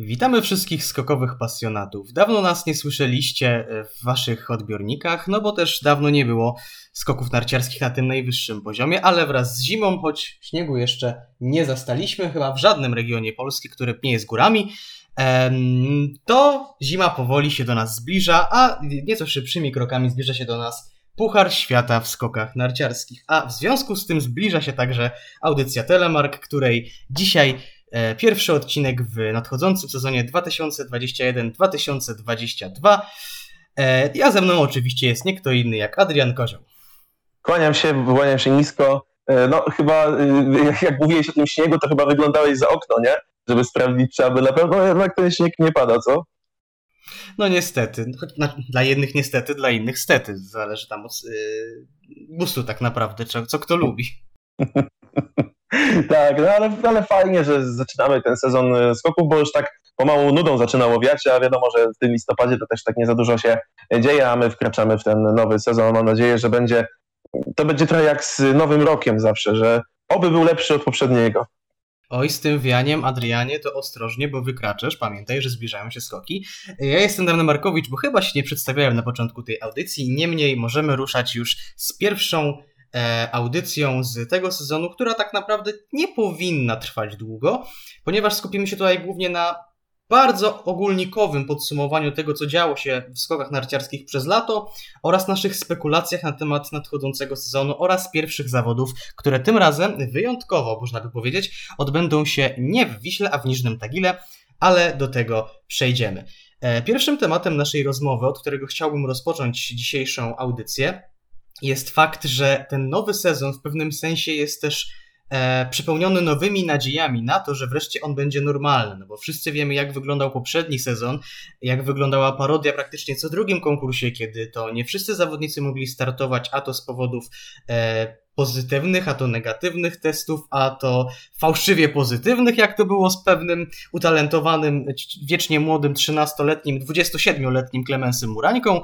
Witamy wszystkich skokowych pasjonatów. Dawno nas nie słyszeliście e, w waszych odbiornikach, no bo też dawno nie było skoków narciarskich na tym najwyższym poziomie, ale wraz z zimą, choć śniegu jeszcze nie zastaliśmy chyba w żadnym regionie Polski, który nie jest górami, to zima powoli się do nas zbliża, a nieco szybszymi krokami zbliża się do nas Puchar Świata w skokach narciarskich. A w związku z tym zbliża się także audycja Telemark, której dzisiaj pierwszy odcinek w nadchodzącym sezonie 2021-2022. E, ja ze mną oczywiście jest nie kto inny jak Adrian Kozioł. Kłaniam się, kłaniam się nisko. E, no chyba, jak mówiłeś o tym śniegu, to chyba wyglądałeś za okno, nie? Żeby sprawdzić, czy aby na pewno jednak ten śnieg nie pada, co? No niestety. Dla jednych niestety, dla innych stety. Zależy tam od gustu tak naprawdę, co kto lubi. tak, no ale, ale fajnie, że zaczynamy ten sezon e, skoków, bo już tak pomału nudą zaczynało wiać, a wiadomo, że w tym listopadzie to też tak nie za dużo się dzieje, a my wkraczamy w ten nowy sezon. Mam nadzieję, że będzie to będzie trochę jak z nowym rokiem zawsze, że oby był lepszy od poprzedniego. Oj, z tym wianiem, Adrianie, to ostrożnie, bo wykraczasz. Pamiętaj, że zbliżają się skoki. Ja jestem Damian Markowicz, bo chyba się nie przedstawiałem na początku tej audycji. Niemniej możemy ruszać już z pierwszą E, audycją z tego sezonu, która tak naprawdę nie powinna trwać długo, ponieważ skupimy się tutaj głównie na bardzo ogólnikowym podsumowaniu tego, co działo się w skokach narciarskich przez lato oraz naszych spekulacjach na temat nadchodzącego sezonu oraz pierwszych zawodów, które tym razem wyjątkowo, można by powiedzieć, odbędą się nie w Wiśle, a w Niżnym Tagile, ale do tego przejdziemy. E, pierwszym tematem naszej rozmowy, od którego chciałbym rozpocząć dzisiejszą audycję, jest fakt, że ten nowy sezon w pewnym sensie jest też e, przepełniony nowymi nadziejami na to, że wreszcie on będzie normalny, no bo wszyscy wiemy, jak wyglądał poprzedni sezon, jak wyglądała parodia praktycznie co drugim konkursie, kiedy to nie wszyscy zawodnicy mogli startować, a to z powodów e, pozytywnych, a to negatywnych testów, a to fałszywie pozytywnych, jak to było z pewnym utalentowanym, wiecznie młodym, 13-letnim, 27-letnim Klemensem Murańką.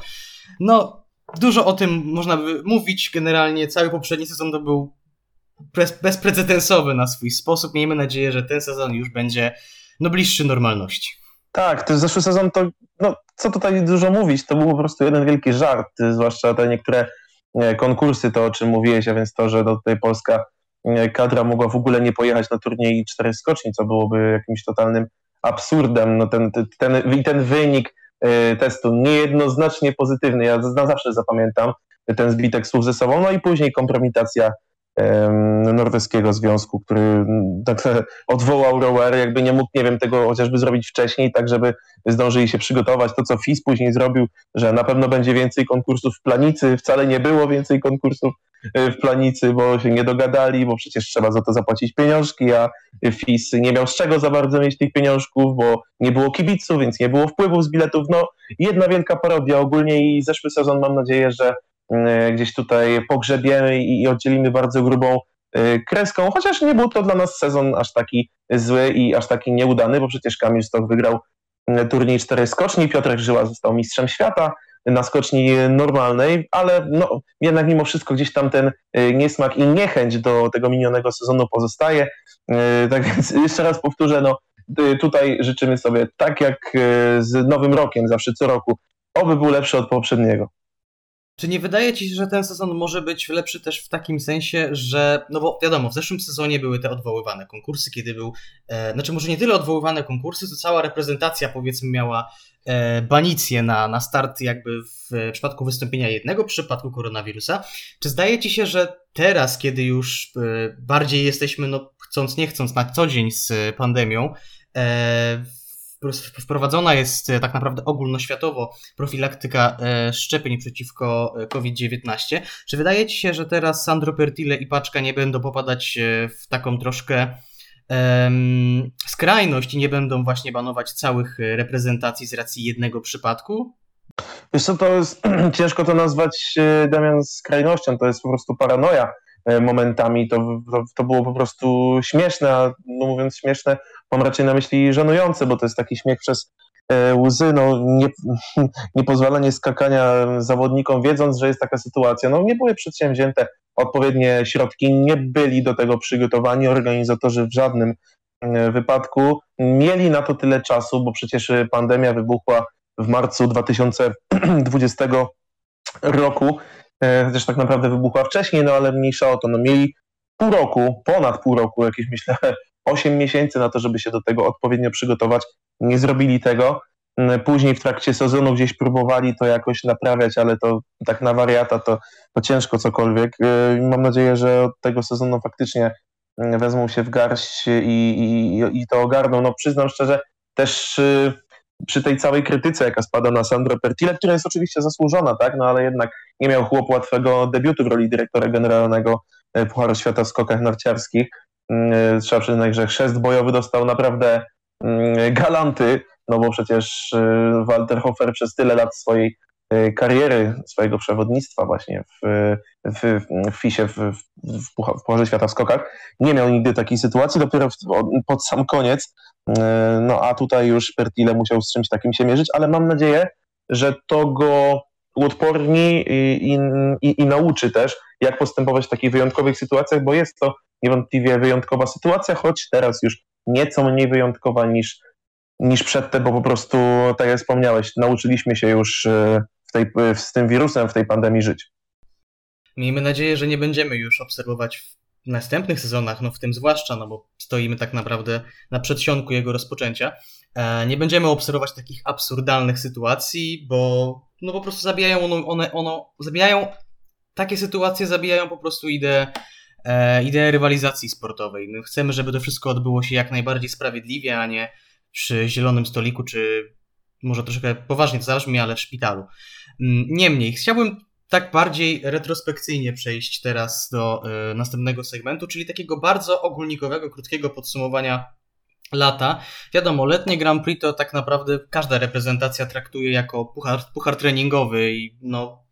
No, Dużo o tym można by mówić. Generalnie cały poprzedni sezon to był bezprecedensowy na swój sposób. Miejmy nadzieję, że ten sezon już będzie no, bliższy normalności. Tak, ten zeszły sezon to, no, co tutaj dużo mówić, to był po prostu jeden wielki żart, zwłaszcza te niektóre konkursy, to o czym mówiłeś, a więc to, że do tutaj polska kadra mogła w ogóle nie pojechać na turniej czterech skoczni, co byłoby jakimś totalnym absurdem. No ten, ten, ten, ten wynik testu niejednoznacznie pozytywny. Ja zawsze zapamiętam ten zbitek słów ze sobą. No i później kompromitacja norweskiego związku, który tak odwołał rower, jakby nie mógł, nie wiem, tego chociażby zrobić wcześniej, tak żeby zdążyli się przygotować. To, co FIS później zrobił, że na pewno będzie więcej konkursów w Planicy, wcale nie było więcej konkursów e, w Planicy, bo się nie dogadali, bo przecież trzeba za to zapłacić pieniążki, a FIS nie miał z czego za bardzo mieć tych pieniążków, bo nie było kibiców, więc nie było wpływów z biletów. No, jedna wielka parodia ogólnie i zeszły sezon mam nadzieję, że gdzieś tutaj pogrzebiemy i oddzielimy bardzo grubą e, kreską, chociaż nie był to dla nas sezon aż taki zły i aż taki nieudany, bo przecież Kamil Stok wygrał e, turniej cztery skoczni, Piotrek Żyła został mistrzem świata na skoczni normalnej, ale no, jednak mimo wszystko gdzieś tam ten niesmak i niechęć do tego minionego sezonu pozostaje. Tak więc jeszcze raz powtórzę, no, tutaj życzymy sobie tak jak z Nowym Rokiem, zawsze co roku, oby był lepszy od poprzedniego. Czy nie wydaje ci się, że ten sezon może być lepszy też w takim sensie, że, no bo wiadomo, w zeszłym sezonie były te odwoływane konkursy, kiedy był, e, znaczy może nie tyle odwoływane konkursy, to cała reprezentacja powiedzmy miała e, banicję na, na start jakby w przypadku wystąpienia jednego przypadku koronawirusa. Czy zdaje ci się, że teraz, kiedy już e, bardziej jesteśmy, no chcąc nie chcąc, na co dzień z pandemią, e, wprowadzona jest e, tak naprawdę ogólnoświatowo profilaktyka e, szczepień przeciwko e, COVID-19. Czy wydaje Ci się, że teraz Sandro Pertile i Paczka nie będą popadać w taką troszkę um, skrajność i nie będą właśnie banować całych reprezentacji z racji jednego przypadku? Wiesz co, to jest, ciężko to nazwać, Damian, skrajnością, to jest po prostu paranoja momentami. To, to, to było po prostu śmieszne, a no mówiąc śmieszne, mam raczej na myśli żenujące, bo to jest taki śmiech przez e, łzy, no nie, niepozwalanie skakania zawodnikom, wiedząc, że jest taka sytuacja. No nie były przedsięwzięte odpowiednie środki, nie byli do tego przygotowani organizatorzy w żadnym wypadku. Mieli na to tyle czasu, bo przecież pandemia wybuchła w marcu 2020 roku, chociaż tak naprawdę wybuchła wcześniej, no ale mniejsza o to. No, mieli pół roku, ponad pół roku, jakieś myślę 8 miesięcy na to, żeby się do tego odpowiednio przygotować. Nie zrobili tego. Mm, później w trakcie sezonu gdzieś próbowali to jakoś naprawiać, ale to tak na wariata to, to ciężko cokolwiek. Y, mam nadzieję, że od tego sezonu faktycznie mm, wezmą się w garść i, i, i to ogarną. No przyznam szczerze, też y, przy tej całej krytyce, jaka spada na Sandro Pertile, która jest oczywiście zasłużona, tak, no ale jednak nie miał chłop łatwego debiutu w roli dyrektora generalnego y, Pucharu Świata w skokach narciarskich. Trzeba przyznać, że chrzest bojowy dostał naprawdę galanty, no bo przecież y, Walter Hofer przez tyle lat swojej kariery, swojego przewodnictwa właśnie w, w, w FISie, w, w, w Pucharze Świata w skokach, nie miał nigdy takiej sytuacji, dopiero pod sam koniec, y, no a tutaj już Pertile musiał z czymś takim się mierzyć, ale mam nadzieję, że to go uodporni i, i, i, nauczy też, jak postępować w takich wyjątkowych sytuacjach, bo jest to niewątpliwie wyjątkowa sytuacja, choć teraz już nieco mniej wyjątkowa niż niż przedtem, bo po prostu, tak jak wspomniałeś, nauczyliśmy się już e, w tej, z tym wirusem w tej pandemii żyć. Miejmy nadzieję, że nie będziemy już obserwować w następnych sezonach, no w tym zwłaszcza, no bo stoimy tak naprawdę na przedsionku jego rozpoczęcia. E, nie będziemy obserwować takich absurdalnych sytuacji, bo no po prostu zabijają one, one, one zabijają takie sytuacje zabijają po prostu ideę, e, ideę rywalizacji sportowej. No chcemy, żeby to wszystko odbyło się jak najbardziej sprawiedliwie, a nie przy zielonym stoliku, czy może troszkę poważnie to zabrzmi, ale w szpitalu. Mm, niemniej, chciałbym tak bardziej retrospekcyjnie przejść teraz do y, następnego segmentu, czyli takiego bardzo ogólnikowego, krótkiego podsumowania lata. Wiadomo, letnie Grand Prix to tak naprawdę każda reprezentacja traktuje jako puchar, puchar treningowy i no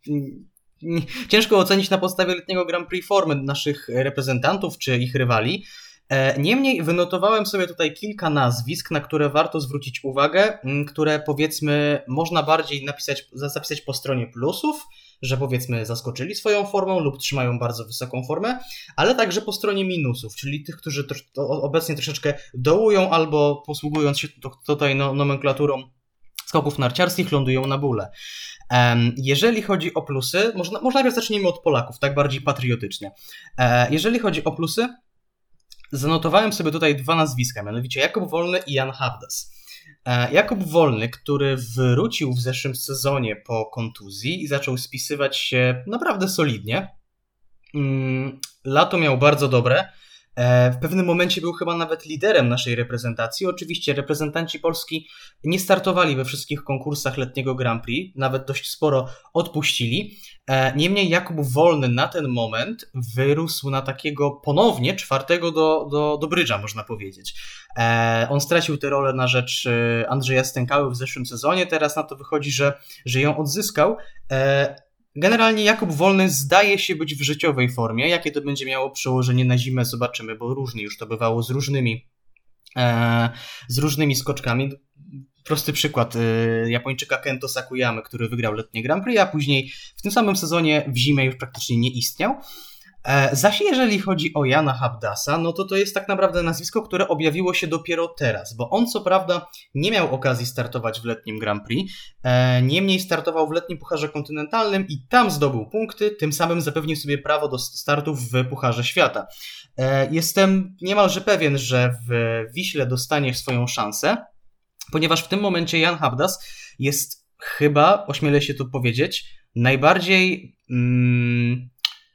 ciężko ocenić na podstawie letniego Grand Prix formy naszych reprezentantów czy ich rywali. E, niemniej wynotowałem sobie tutaj kilka nazwisk, na które warto zwrócić uwagę, które powiedzmy można bardziej napisać, zapisać po stronie plusów, że powiedzmy zaskoczyli swoją formą lub trzymają bardzo wysoką formę, ale także po stronie minusów, czyli tych, którzy obecnie troszeczkę dołują albo posługując się tutaj no, nomenklaturą skoków narciarskich lądują na bóle. Jeżeli chodzi o plusy, można, może najpierw zacznijmy od Polaków, tak bardziej patriotycznie. E, jeżeli chodzi o plusy, zanotowałem sobie tutaj dwa nazwiska, mianowicie Jakub Wolny i Jan Habdas. E, Jakub Wolny, który wrócił w zeszłym sezonie po kontuzji i zaczął spisywać się naprawdę solidnie. Mm, lato miał bardzo dobre. E, w pewnym momencie był chyba nawet liderem naszej reprezentacji. Oczywiście reprezentanci Polski nie startowali we wszystkich konkursach letniego Grand Prix, nawet dość sporo odpuścili. E, niemniej Jakub Wolny na ten moment wyrósł na takiego ponownie czwartego do, do, do brydża, można powiedzieć. E, on stracił tę rolę na rzecz Andrzeja Stękały w zeszłym sezonie, teraz na to wychodzi, że, że ją odzyskał. Generalnie Jakub Wolny zdaje się być w życiowej formie. Jakie to będzie miało przełożenie na zimę, zobaczymy, bo różnie już to bywało z różnymi, e, z różnymi skoczkami. Prosty przykład e, Japończyka Kento Sakuyamy, który wygrał letnie Grand Prix, a później w tym samym sezonie w zimę już praktycznie nie istniał. E, zaś jeżeli chodzi o Jana Habdasa, no to to jest tak naprawdę nazwisko, które objawiło się dopiero teraz, bo on co prawda nie miał okazji startować w letnim Grand Prix, e, niemniej startował w letnim Pucharze Kontynentalnym i tam zdobył punkty, tym samym zapewnił sobie prawo do startów w Pucharze Świata. E, jestem niemalże pewien, że w Wiśle dostanie swoją szansę, ponieważ w tym momencie Jan Habdas jest chyba, ośmielę się tu powiedzieć, najbardziej... Mm,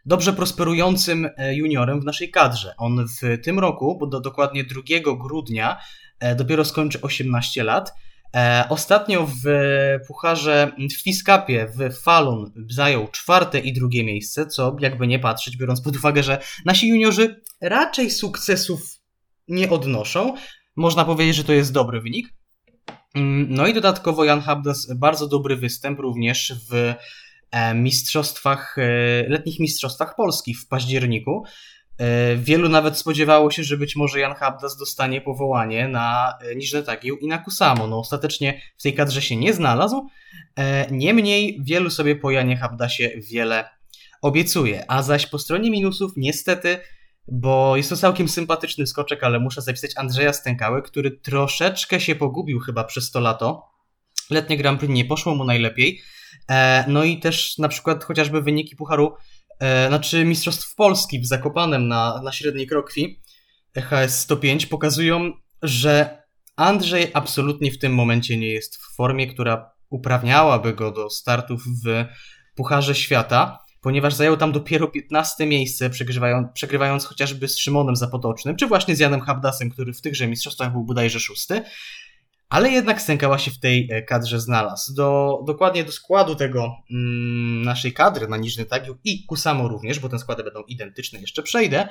dobrze prosperującym e, juniorem w naszej kadrze. On w tym roku, bo do, dokładnie 2 grudnia, e, dopiero skończy 18 lat. E, ostatnio w pucharze w Fiskapie w Falun zajął czwarte i drugie miejsce, co jakby nie patrzeć, biorąc pod uwagę, że nasi juniorzy raczej sukcesów nie odnoszą. Można powiedzieć, że to jest dobry wynik. Mm, no i dodatkowo Jan Habdas bardzo dobry występ również w mistrzostwach, e, letnich mistrzostwach Polski w październiku. E, wielu nawet spodziewało się, że być może Jan Habdas dostanie powołanie na Niżne Tagieł i na Kusamo. No ostatecznie w tej kadrze się nie znalazł. Niemniej wielu sobie po Janie Habdasie wiele obiecuje. A zaś po stronie minusów niestety bo jest to całkiem sympatyczny skoczek, ale muszę zapisać Andrzeja Stękały, który troszeczkę się pogubił chyba przez to lato. Letnie Grand Prix nie poszło mu najlepiej. E, no i też na przykład chociażby wyniki Pucharu, e, znaczy Mistrzostw Polski w Zakopanem na, na średniej krokwi HS 105 pokazują, że Andrzej absolutnie w tym momencie nie jest w formie, która uprawniałaby go do startów w Pucharze Świata, ponieważ zajął tam dopiero 15 miejsce, przegrywając, przegrywając chociażby z Szymonem Zapotocznym, czy właśnie z Janem Habdasem, który w tychże mistrzostwach był bodajże szósty ale jednak stękała się w tej e, kadrze znalazł. Do, dokładnie do składu tego mm, naszej kadry na Niżny Tagiu i Kusamo również, bo te składy będą identyczne, jeszcze przejdę,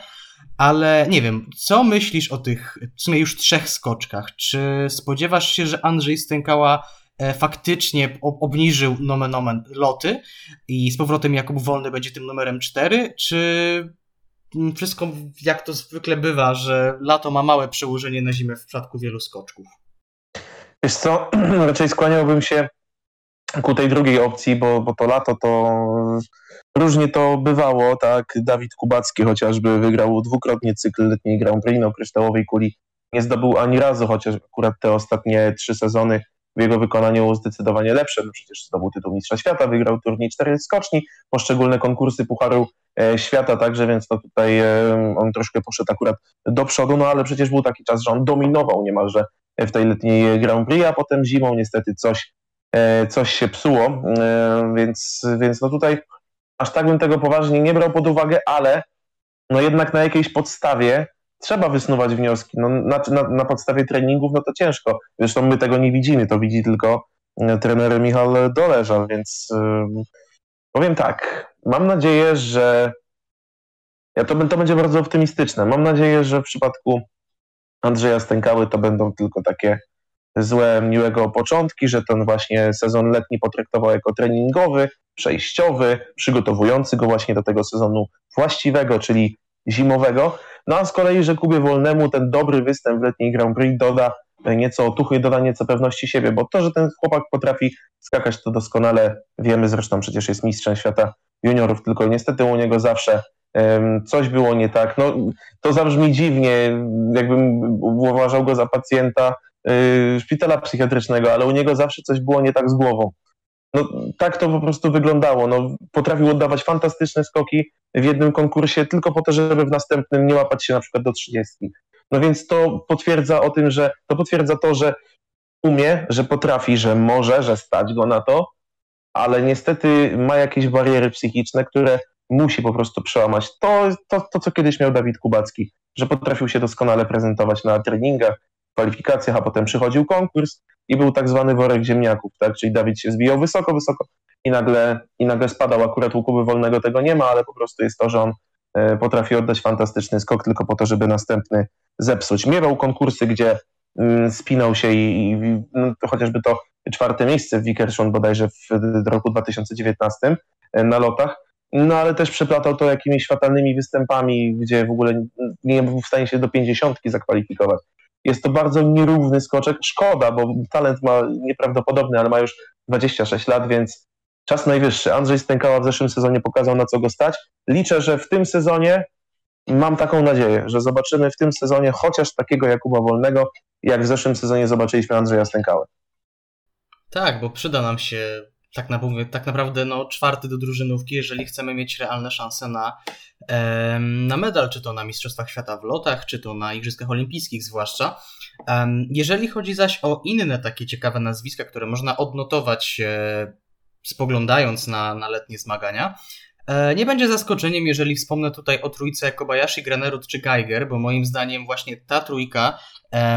ale nie wiem, co myślisz o tych w sumie już trzech skoczkach? Czy spodziewasz się, że Andrzej Stękała e, faktycznie obniżył nomen omen loty i z powrotem Jakub Wolny będzie tym numerem 4, czy mm, wszystko jak to zwykle bywa, że lato ma małe przełożenie na zimę w przypadku wielu skoczków? Wiesz co, raczej skłaniałbym się ku tej drugiej opcji, bo, bo to lato to różnie to bywało, tak? Dawid Kubacki chociażby wygrał dwukrotnie cykl letniej Grand Prix no, kryształowej kuli. Nie zdobył ani razu, chociaż akurat te ostatnie trzy sezony w jego wykonaniu zdecydowanie lepsze. No przecież zdobył tytuł Mistrza Świata, wygrał turniej cztery skoczni, poszczególne konkursy Pucharu e, Świata także, więc to tutaj e, on troszkę poszedł akurat do przodu, no ale przecież był taki czas, że on dominował niemalże w tej letniej Grand Prix, a potem zimą niestety coś, e, coś się psuło, e, więc, więc no tutaj aż tak bym tego poważnie nie brał pod uwagę, ale no jednak na jakiejś podstawie trzeba wysnuwać wnioski. No, na, na, na podstawie treningów no to ciężko. Zresztą my tego nie widzimy, to widzi tylko e, trener Michał Doleżal, więc yy, powiem tak, mam nadzieję, że ja to, to będzie bardzo optymistyczne. Mam nadzieję, że w przypadku Andrzeja Stękały to będą tylko takie złe, miłego początki, że ten właśnie sezon letni potraktował jako treningowy, przejściowy, przygotowujący go właśnie do tego sezonu właściwego, czyli zimowego. No a z kolei, że Kubie Wolnemu ten dobry występ w letniej Grand Prix doda nieco otuchy, doda nieco pewności siebie, bo to, że ten chłopak potrafi skakać, to doskonale wiemy, zresztą przecież jest mistrzem świata juniorów, tylko niestety u niego zawsze coś było nie tak. No, to zabrzmi dziwnie, jakbym uważał go za pacjenta y, szpitala psychiatrycznego, ale u niego zawsze coś było nie tak z głową. No, tak to po prostu wyglądało. No, potrafił oddawać fantastyczne skoki w jednym konkursie tylko po to, żeby w następnym nie łapać się na przykład do 30. No więc to potwierdza o tym, że to potwierdza to, że umie, że potrafi, że może, że stać go na to, ale niestety ma jakieś bariery psychiczne, które musi po prostu przełamać. To, to, to, co kiedyś miał Dawid Kubacki, że potrafił się doskonale prezentować na treningach, kwalifikacjach, a potem przychodził konkurs i był tak zwany worek ziemniaków, tak? czyli Dawid się zbijał wysoko, wysoko i nagle, i nagle spadał. Akurat u Kuby Wolnego tego nie ma, ale po prostu jest to, że on e, potrafi oddać fantastyczny skok tylko po to, żeby następny zepsuć. Miewał konkursy, gdzie mm, spinał się i, i no, to chociażby to czwarte miejsce w Wickershon bodajże w, w roku 2019 e, na lotach, no ale też przeplatał to jakimiś fatalnymi występami, gdzie w ogóle nie był w stanie się do pięćdziesiątki zakwalifikować. Jest to bardzo nierówny skoczek. Szkoda, bo talent ma nieprawdopodobny, ale ma już 26 lat, więc czas najwyższy. Andrzej Stękała w zeszłym sezonie pokazał, na co go stać. Liczę, że w tym sezonie mam taką nadzieję, że zobaczymy w tym sezonie chociaż takiego Jakuba Wolnego, jak w zeszłym sezonie zobaczyliśmy Andrzeja Stękałę. Tak, bo przyda nam się tak, na, tak naprawdę no, czwarty do drużynówki, jeżeli chcemy mieć realne szanse na, na medal, czy to na Mistrzostwach Świata w lotach, czy to na Igrzyskach Olimpijskich zwłaszcza. Jeżeli chodzi zaś o inne takie ciekawe nazwiska, które można odnotować spoglądając na, na letnie zmagania, e, nie będzie zaskoczeniem, jeżeli wspomnę tutaj o trójce Kobayashi, Granerud czy Geiger, bo moim zdaniem właśnie ta trójka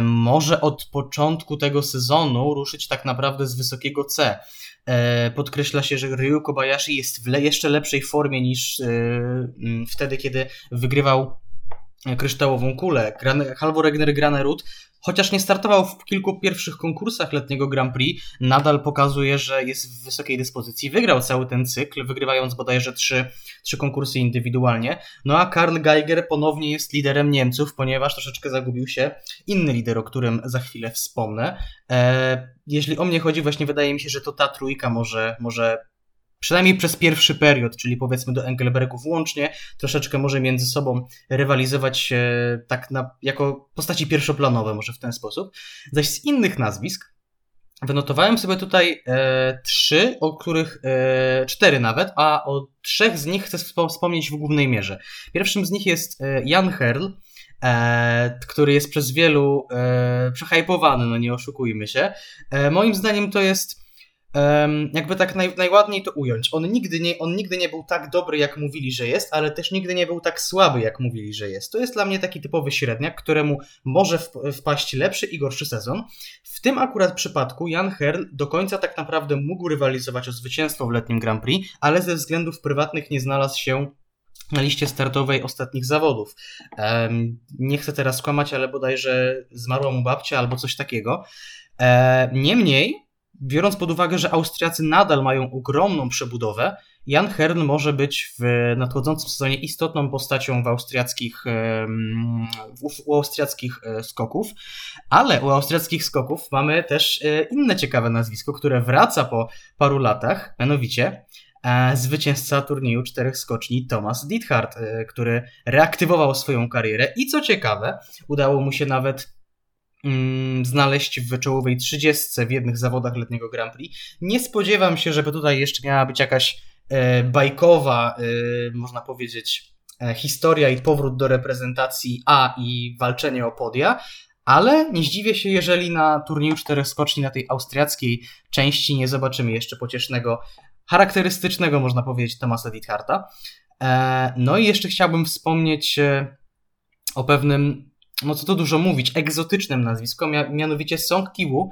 może od początku tego sezonu ruszyć tak naprawdę z wysokiego C. E, podkreśla się, że Ryu Kobayashi jest w jeszcze lepszej formie niż e, wtedy, kiedy wygrywał kryształową kulę. Halvor Egner Granerud Chociaż nie startował w kilku pierwszych konkursach letniego Grand Prix, nadal pokazuje, że jest w wysokiej dyspozycji. Wygrał cały ten cykl, wygrywając bodajże trzy, trzy konkursy indywidualnie. No a Karl Geiger ponownie jest liderem Niemców, ponieważ troszeczkę zagubił się inny lider, o którym za chwilę wspomnę. E, jeśli o mnie chodzi, właśnie wydaje mi się, że to ta trójka może, może przynajmniej przez pierwszy period, czyli powiedzmy do Engelbergu włącznie, troszeczkę może między sobą rywalizować tak na, jako postaci pierwszoplanowe, może w ten sposób. Zaś z innych nazwisk Wynotowałem sobie tutaj e, trzy, o których, e, cztery nawet, a o trzech z nich chcę wspomnieć w głównej mierze. Pierwszym z nich jest e, Jan Herl, e, który jest przez wielu e, przehypowany, no nie oszukujmy się. E, moim zdaniem to jest jakby tak naj, najładniej to ująć. On nigdy, nie, on nigdy nie był tak dobry, jak mówili, że jest, ale też nigdy nie był tak słaby, jak mówili, że jest. To jest dla mnie taki typowy średniak, któremu może wpaść lepszy i gorszy sezon. W tym akurat przypadku Jan Herl do końca tak naprawdę mógł rywalizować o zwycięstwo w letnim Grand Prix, ale ze względów prywatnych nie znalazł się na liście startowej ostatnich zawodów. Nie chcę teraz skłamać, ale bodajże zmarła mu babcia albo coś takiego. E, niemniej biorąc pod uwagę, że Austriacy nadal mają ogromną przebudowę, Jan Hern może być w nadchodzącym sezonie istotną postacią w austriackich, u austriackich e, skoków, ale u austriackich skoków mamy też e, inne ciekawe nazwisko, które wraca po paru latach, mianowicie e, zwycięzca turnieju czterech skoczni Thomas Diethard, który reaktywował swoją karierę. I co ciekawe, udało mu się nawet znaleźć w czołowej 30 w jednych zawodach letniego Grand Prix. Nie spodziewam się, żeby tutaj jeszcze miała być jakaś e, bajkowa, e, można powiedzieć, e, historia i powrót do reprezentacji A i walczenie o podia, ale nie zdziwię się, jeżeli na turnieju czterech skoczni na tej austriackiej części nie zobaczymy jeszcze pociesznego, charakterystycznego, można powiedzieć, Tomasa Dietharta. No i jeszcze chciałbym wspomnieć o pewnym no co tu dużo mówić, egzotycznym nazwisku, mianowicie Song Kiwu,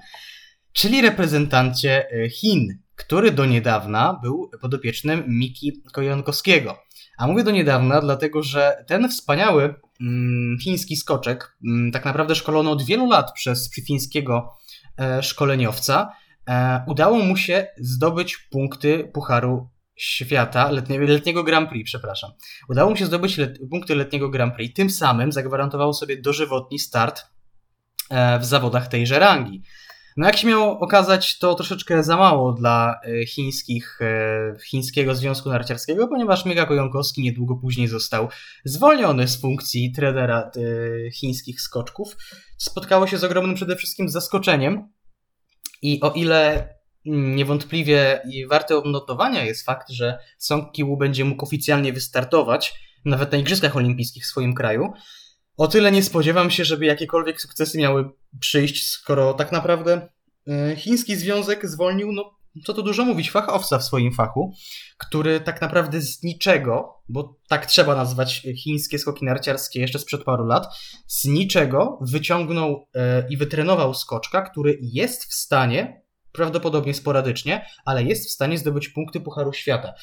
czyli reprezentancie e, Chin, który do niedawna był podopiecznym Miki Kojonkowskiego. A mówię do niedawna, dlatego że ten wspaniały mm, chiński skoczek, mm, tak naprawdę szkolony od wielu lat przez fińskiego e, szkoleniowca, e, udało mu się zdobyć punkty Pucharu świata, letniego, letniego Grand Prix, przepraszam. Udało mu się zdobyć let, punkty letniego Grand Prix, tym samym zagwarantował sobie dożywotni start e, w zawodach tejże rangi. No jak się miało okazać, to troszeczkę za mało dla e, chińskich, e, chińskiego Związku Narciarskiego, ponieważ Mega Kojonkowski niedługo później został zwolniony z funkcji trenera chińskich skoczków. Spotkało się z ogromnym przede wszystkim zaskoczeniem i o ile niewątpliwie warte odnotowania jest fakt, że Song Kiwu będzie mógł oficjalnie wystartować nawet na Igrzyskach Olimpijskich w swoim kraju. O tyle nie spodziewam się, żeby jakiekolwiek sukcesy miały przyjść, skoro tak naprawdę e, chiński związek zwolnił, no co tu dużo mówić, fachowca w swoim fachu, który tak naprawdę z niczego, bo tak trzeba nazwać chińskie skoki narciarskie jeszcze sprzed paru lat, z niczego wyciągnął e, i wytrenował skoczka, który jest w stanie prawdopodobnie sporadycznie, ale jest w stanie zdobyć punkty Pucharu Świata.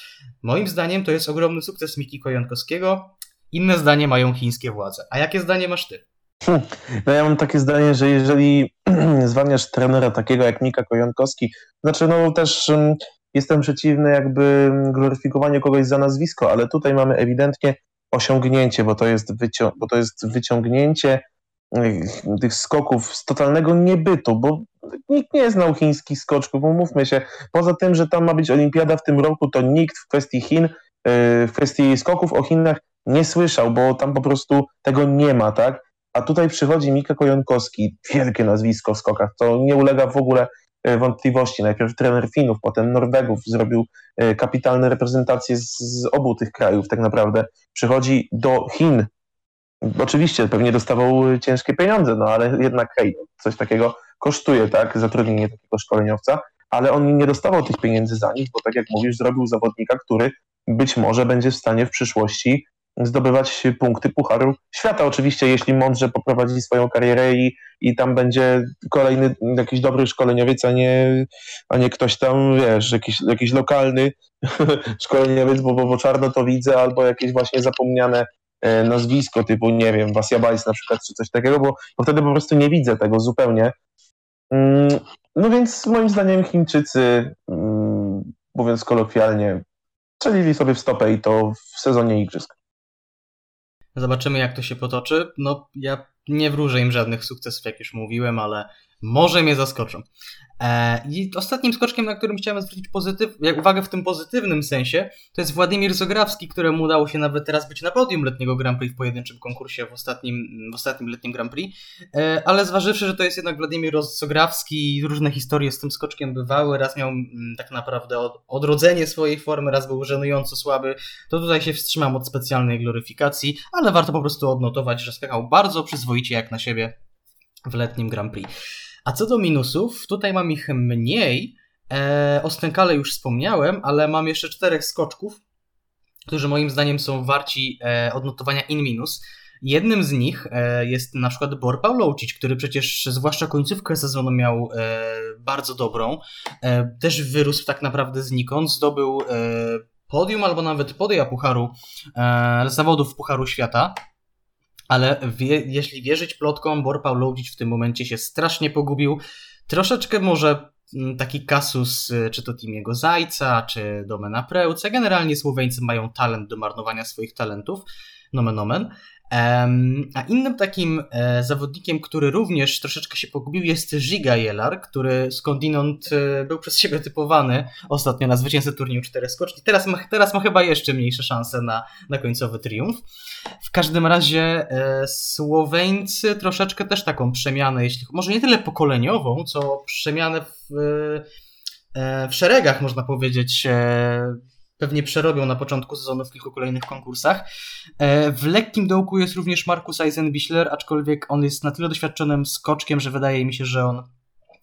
Moim zdaniem to jest ogromny sukces Miki Kojankowskiego. Inne zdanie mają chińskie władze. A jakie zdanie masz ty? Hmm. No ja mam takie zdanie, że jeżeli zwalniasz trenera takiego jak Mika Kojankowski, znaczy no też um, jestem przeciwny jakby gloryfikowaniu kogoś za nazwisko, ale tutaj mamy ewidentnie osiągnięcie, bo to jest, wycią- bo to jest wyciągnięcie tych skoków z totalnego niebytu, bo nikt nie znał chińskich skoczków, umówmy się. Poza tym, że tam ma być olimpiada w tym roku, to nikt w kwestii Chin, y, w kwestii skoków o Chinach nie słyszał, bo tam po prostu tego nie ma, tak? A tutaj przychodzi Mika Kojonkowski, wielkie nazwisko w skokach, to nie ulega w ogóle y, wątpliwości. Najpierw trener Finów, potem Norwegów, zrobił y, kapitalne reprezentacje z, z obu tych krajów tak naprawdę. Przychodzi do Chin, Oczywiście, pewnie dostawał ciężkie pieniądze, no ale jednak hej, coś takiego kosztuje, tak, zatrudnienie takiego szkoleniowca, ale on nie dostawał tych pieniędzy za nic, bo tak jak mówisz, zrobił zawodnika, który być może będzie w stanie w przyszłości zdobywać punkty Pucharu Świata. Oczywiście, jeśli mądrze poprowadzi swoją karierę i, i tam będzie kolejny jakiś dobry szkoleniowiec, a nie, a nie ktoś tam, wiesz, jakiś, jakiś lokalny szkoleniowiec, bo, bo, bo czarno to widzę, albo jakieś właśnie zapomniane nazwisko typu, nie wiem, Wasiabajs na przykład, czy coś takiego, bo, bo wtedy po prostu nie widzę tego zupełnie. Mm, no więc moim zdaniem Chińczycy, mm, mówiąc kolokwialnie, strzelili sobie w stopę i to w sezonie igrzysk. Zobaczymy, jak to się potoczy. No, ja nie wróżę im żadnych sukcesów, jak już mówiłem, ale może mnie zaskoczą. E, I ostatnim skoczkiem, na którym chciałem zwrócić pozytyw, uwagę w tym pozytywnym sensie, to jest Władimir Zograwski, któremu udało się nawet teraz być na podium letniego Grand Prix w pojedynczym konkursie w ostatnim, w ostatnim letnim Grand Prix. E, ale zważywszy, że to jest jednak Władimir Zograwski i różne historie z tym skoczkiem bywały, raz miał mm, tak naprawdę odrodzenie swojej formy, raz był żenująco słaby, to tutaj się wstrzymam od specjalnej gloryfikacji, ale warto po prostu odnotować, że skakał bardzo przyzwoicie jak na siebie w letnim Grand Prix. A co do minusów, tutaj mam ich mniej. E, o Stękale już wspomniałem, ale mam jeszcze czterech skoczków, którzy moim zdaniem są warci e, odnotowania in minus. Jednym z nich e, jest na przykład Bor Pawlowicz, który przecież zwłaszcza końcówkę sezonu miał e, bardzo dobrą. E, też wyrósł tak naprawdę znikąd, zdobył e, podium albo nawet podia Pucharu, zawodów Pucharu Świata ale wie, jeśli wierzyć plotkom, Bor Pawlowicz w tym momencie się strasznie pogubił. Troszeczkę może mm, taki kasus, y, czy to Timiego Zajca, czy Domena Preuca. Generalnie Słoweńcy mają talent do marnowania swoich talentów, nomen omen. A innym takim e, zawodnikiem, który również troszeczkę się pogubił, jest Giga Jelar, który skądinąd e, był przez siebie typowany ostatnio na zwycięzcę turnieju 4 skoczni. Teraz ma, teraz ma chyba jeszcze mniejsze szanse na, na końcowy triumf. W każdym razie e, Słoweńcy troszeczkę też taką przemianę, jeśli może nie tyle pokoleniową, co przemianę w, w szeregach, można powiedzieć, pewnie przerobią na początku sezonu w kilku kolejnych konkursach. E, w lekkim dołku jest również Markus Eisenbichler, aczkolwiek on jest na tyle doświadczonym skoczkiem, że wydaje mi się, że on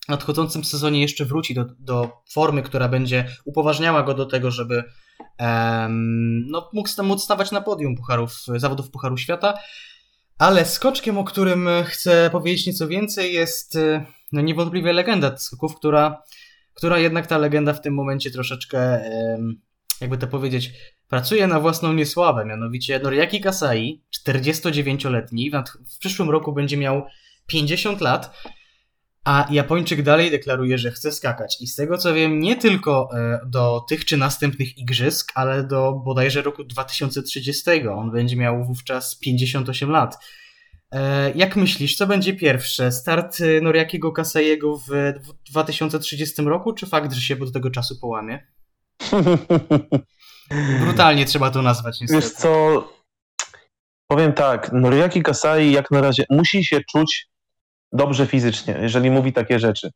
w nadchodzącym sezonie jeszcze wróci do, do formy, która będzie upoważniała go do tego, żeby um, no, mógł, móc stawać na podium pucharów, zawodów Pucharu Świata. Ale skoczkiem, o którym chcę powiedzieć nieco więcej, jest e, no, niewątpliwie legenda skoków, która, która jednak ta legenda w tym momencie troszeczkę um, jakby to powiedzieć, pracuje na własną niesławę, mianowicie Noriaki Kasai, 49-letni, w przyszłym roku będzie miał 50 lat, a Japończyk dalej deklaruje, że chce skakać. I z tego co wiem, nie tylko e, do tych czy następnych igrzysk, ale do bodajże roku 2030. On będzie miał wówczas 58 lat. E, jak myślisz, co będzie pierwsze? Start e, Noriakiego Kasaiego w 2030 roku, czy fakt, że się do tego czasu połamie? Brutalnie trzeba to nazwać niestety. Wiesz co, powiem tak, Noriaki Kasai jak na razie musi się czuć dobrze fizycznie, jeżeli mówi takie rzeczy.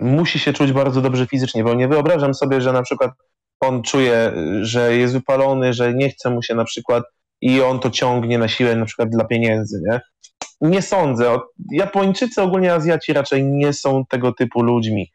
Musi się czuć bardzo dobrze fizycznie, bo nie wyobrażam sobie, że na przykład on czuje, że jest wypalony, że nie chce mu się na przykład i on to ciągnie na siłę na przykład dla pieniędzy, nie? Nie sądzę. Japończycy, ogólnie Azjaci raczej nie są tego typu ludźmi.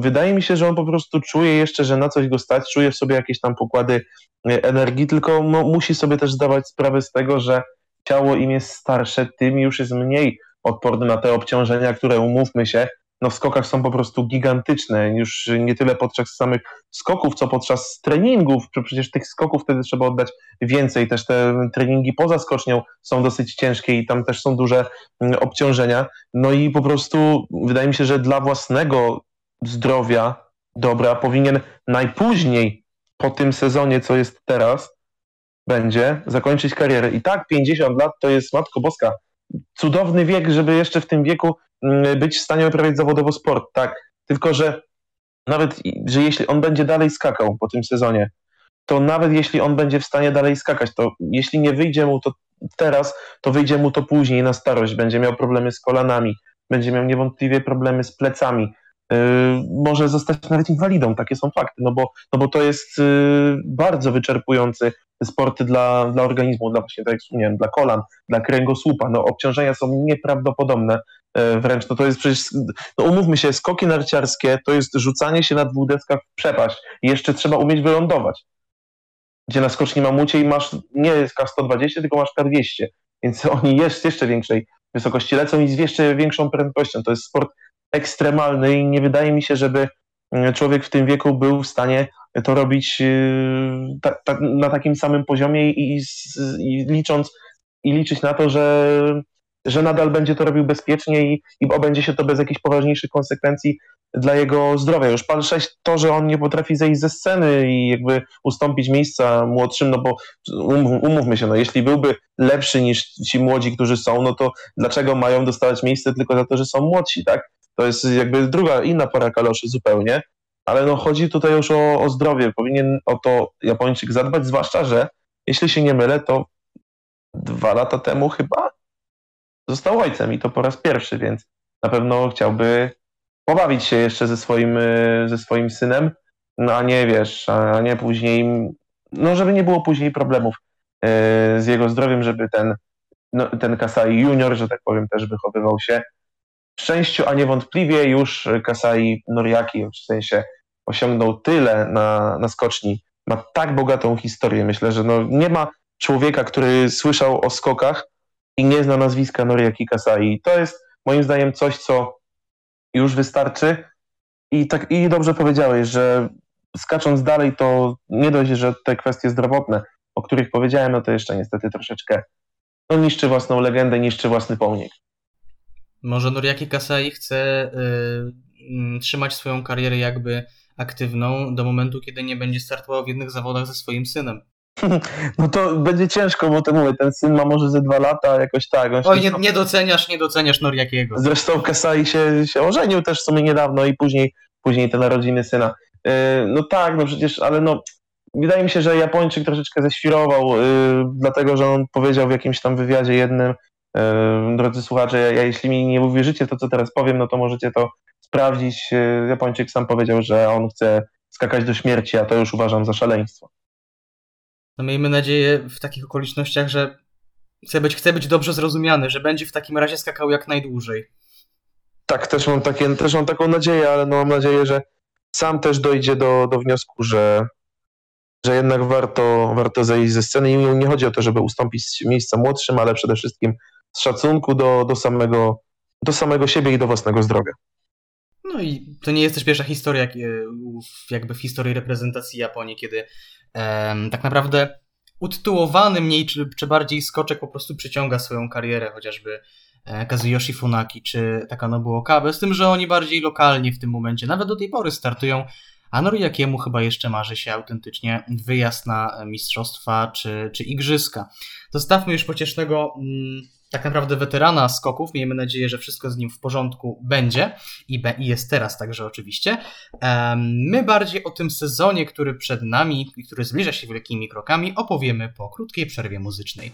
Wydaje mi się, że on po prostu czuje jeszcze, że na coś go stać, czuje w sobie jakieś tam pokłady e, energii, tylko musi sobie też zdawać sprawę z tego, że ciało im jest starsze, tym już jest mniej odporny na te obciążenia, które umówmy się, no w skokach są po prostu gigantyczne, już nie tyle podczas samych skoków, co podczas treningów, przecież tych skoków wtedy trzeba oddać więcej, też te treningi poza skocznią są dosyć ciężkie i tam też są duże mm, obciążenia, no i po prostu wydaje mi się, że dla własnego zdrowia, dobra, powinien najpóźniej po tym sezonie, co jest teraz, będzie zakończyć karierę. I tak 50 lat to jest, Matko Boska, cudowny wiek, żeby jeszcze w tym wieku mm, być w stanie uprawiać zawodowo sport, tak. Tylko, że nawet, że jeśli on będzie dalej skakał po tym sezonie, to nawet jeśli on będzie w stanie dalej skakać, to jeśli nie wyjdzie mu to teraz, to wyjdzie mu to później na starość. Będzie miał problemy z kolanami, będzie miał niewątpliwie problemy z plecami, może zostać nawet inwalidą, takie są fakty, no bo, no bo to jest y, bardzo wyczerpujący sport dla, dla organizmu, dla właśnie, tak jak wspomniałem, dla kolan, dla kręgosłupa, no obciążenia są nieprawdopodobne y, wręcz, no to jest przecież, no umówmy się, skoki narciarskie to jest rzucanie się na dwóch deskach w przepaść jeszcze trzeba umieć wylądować, gdzie na skoczni mamucie i masz nie K120, tylko masz K200, więc oni jest jeszcze większej wysokości lecą i z jeszcze większą prędkością, to jest sport ekstremalny i nie wydaje mi się, żeby mm, człowiek w tym wieku był w stanie to robić y, ta, ta, na takim samym poziomie i, i, licząc i liczyć na to, że że nadal będzie to robił bezpiecznie i, i obędzie się to bez jakichś poważniejszych konsekwencji dla jego zdrowia. Już pal 6 to, że on nie potrafi zejść ze sceny i jakby ustąpić miejsca młodszym, no bo um, umówmy się, no jeśli byłby lepszy niż ci młodzi, którzy są, no to dlaczego mają dostawać miejsce tylko za to, że są młodsi, tak? To jest jakby druga, inna para kaloszy zupełnie, ale no chodzi tutaj już o, o zdrowie. Powinien o to Japończyk zadbać, zwłaszcza, że jeśli się nie mylę, to dwa lata temu chyba został ojcem i to po raz pierwszy, więc na pewno chciałby pobawić się jeszcze ze swoim, y, ze swoim synem, no a nie wiesz, a nie później, no żeby nie było później problemów y, z jego zdrowiem, żeby ten, no, ten Kasai junior, że tak powiem, też wychowywał się szczęściu, a niewątpliwie już Kasai Noriaki w sensie osiągnął tyle na, na skoczni, ma tak bogatą historię, myślę, że no, nie ma człowieka, który słyszał o skokach i nie zna nazwiska Noriaki Kasai. To jest moim zdaniem coś, co już wystarczy. I, tak, I dobrze powiedziałeś, że skacząc dalej, to nie dość, że te kwestie zdrowotne, o których powiedziałem, no to jeszcze niestety troszeczkę no, niszczy własną legendę, niszczy własny pomnik. Może Noriaki Kasai chce y, trzymać swoją karierę jakby aktywną do momentu, kiedy nie będzie startował w jednych zawodach ze swoim synem. No to będzie ciężko, bo to mówię, ten syn ma może ze dwa lata, jakoś tak. Oj, nie, nie, doceniasz, nie doceniasz Noriakiego. Zresztą Kasai się, się ożenił też w sumie niedawno i później, później te narodziny syna. Yy, no tak, no przecież, ale no wydaje mi się, że Japończyk troszeczkę ześwirował, yy, dlatego że on powiedział w jakimś tam wywiadzie jednym, drodzy słuchacze, ja, ja, jeśli mi nie uwierzycie to, co teraz powiem, no to możecie to sprawdzić. Yy, Japończyk sam powiedział, że on chce skakać do śmierci, a to już uważam za szaleństwo. No miejmy nadzieję w takich okolicznościach, że chce być, chce być dobrze zrozumiany, że będzie w takim razie skakał jak najdłużej. Tak, też mam, takie, też mam taką nadzieję, ale no mam nadzieję, że sam też dojdzie do, do wniosku, że, że jednak warto, warto zejść ze sceny i nie chodzi o to, żeby ustąpić miejsca młodszym, ale przede wszystkim z szacunku do, do, samego, do samego siebie i do własnego zdrowia. No i to nie jest też pierwsza historia jakby w historii reprezentacji Japonii, kiedy tak naprawdę utytułowany mniej czy, czy bardziej skoczek po prostu przyciąga swoją karierę, chociażby e, Kazuyoshi Funaki czy Takanobu Okabe, z tym, że oni bardziej lokalnie w tym momencie, nawet do tej pory startują, a Noriakiemu chyba jeszcze marzy się autentycznie wyjazd na mistrzostwa czy, czy igrzyska. Zostawmy już pociesznego mm, tak naprawdę weterana skoków. Miejmy nadzieję, że wszystko z nim w porządku będzie i, jest teraz także oczywiście. My bardziej o tym sezonie, który przed nami i który zbliża się wielkimi krokami, opowiemy po krótkiej przerwie muzycznej.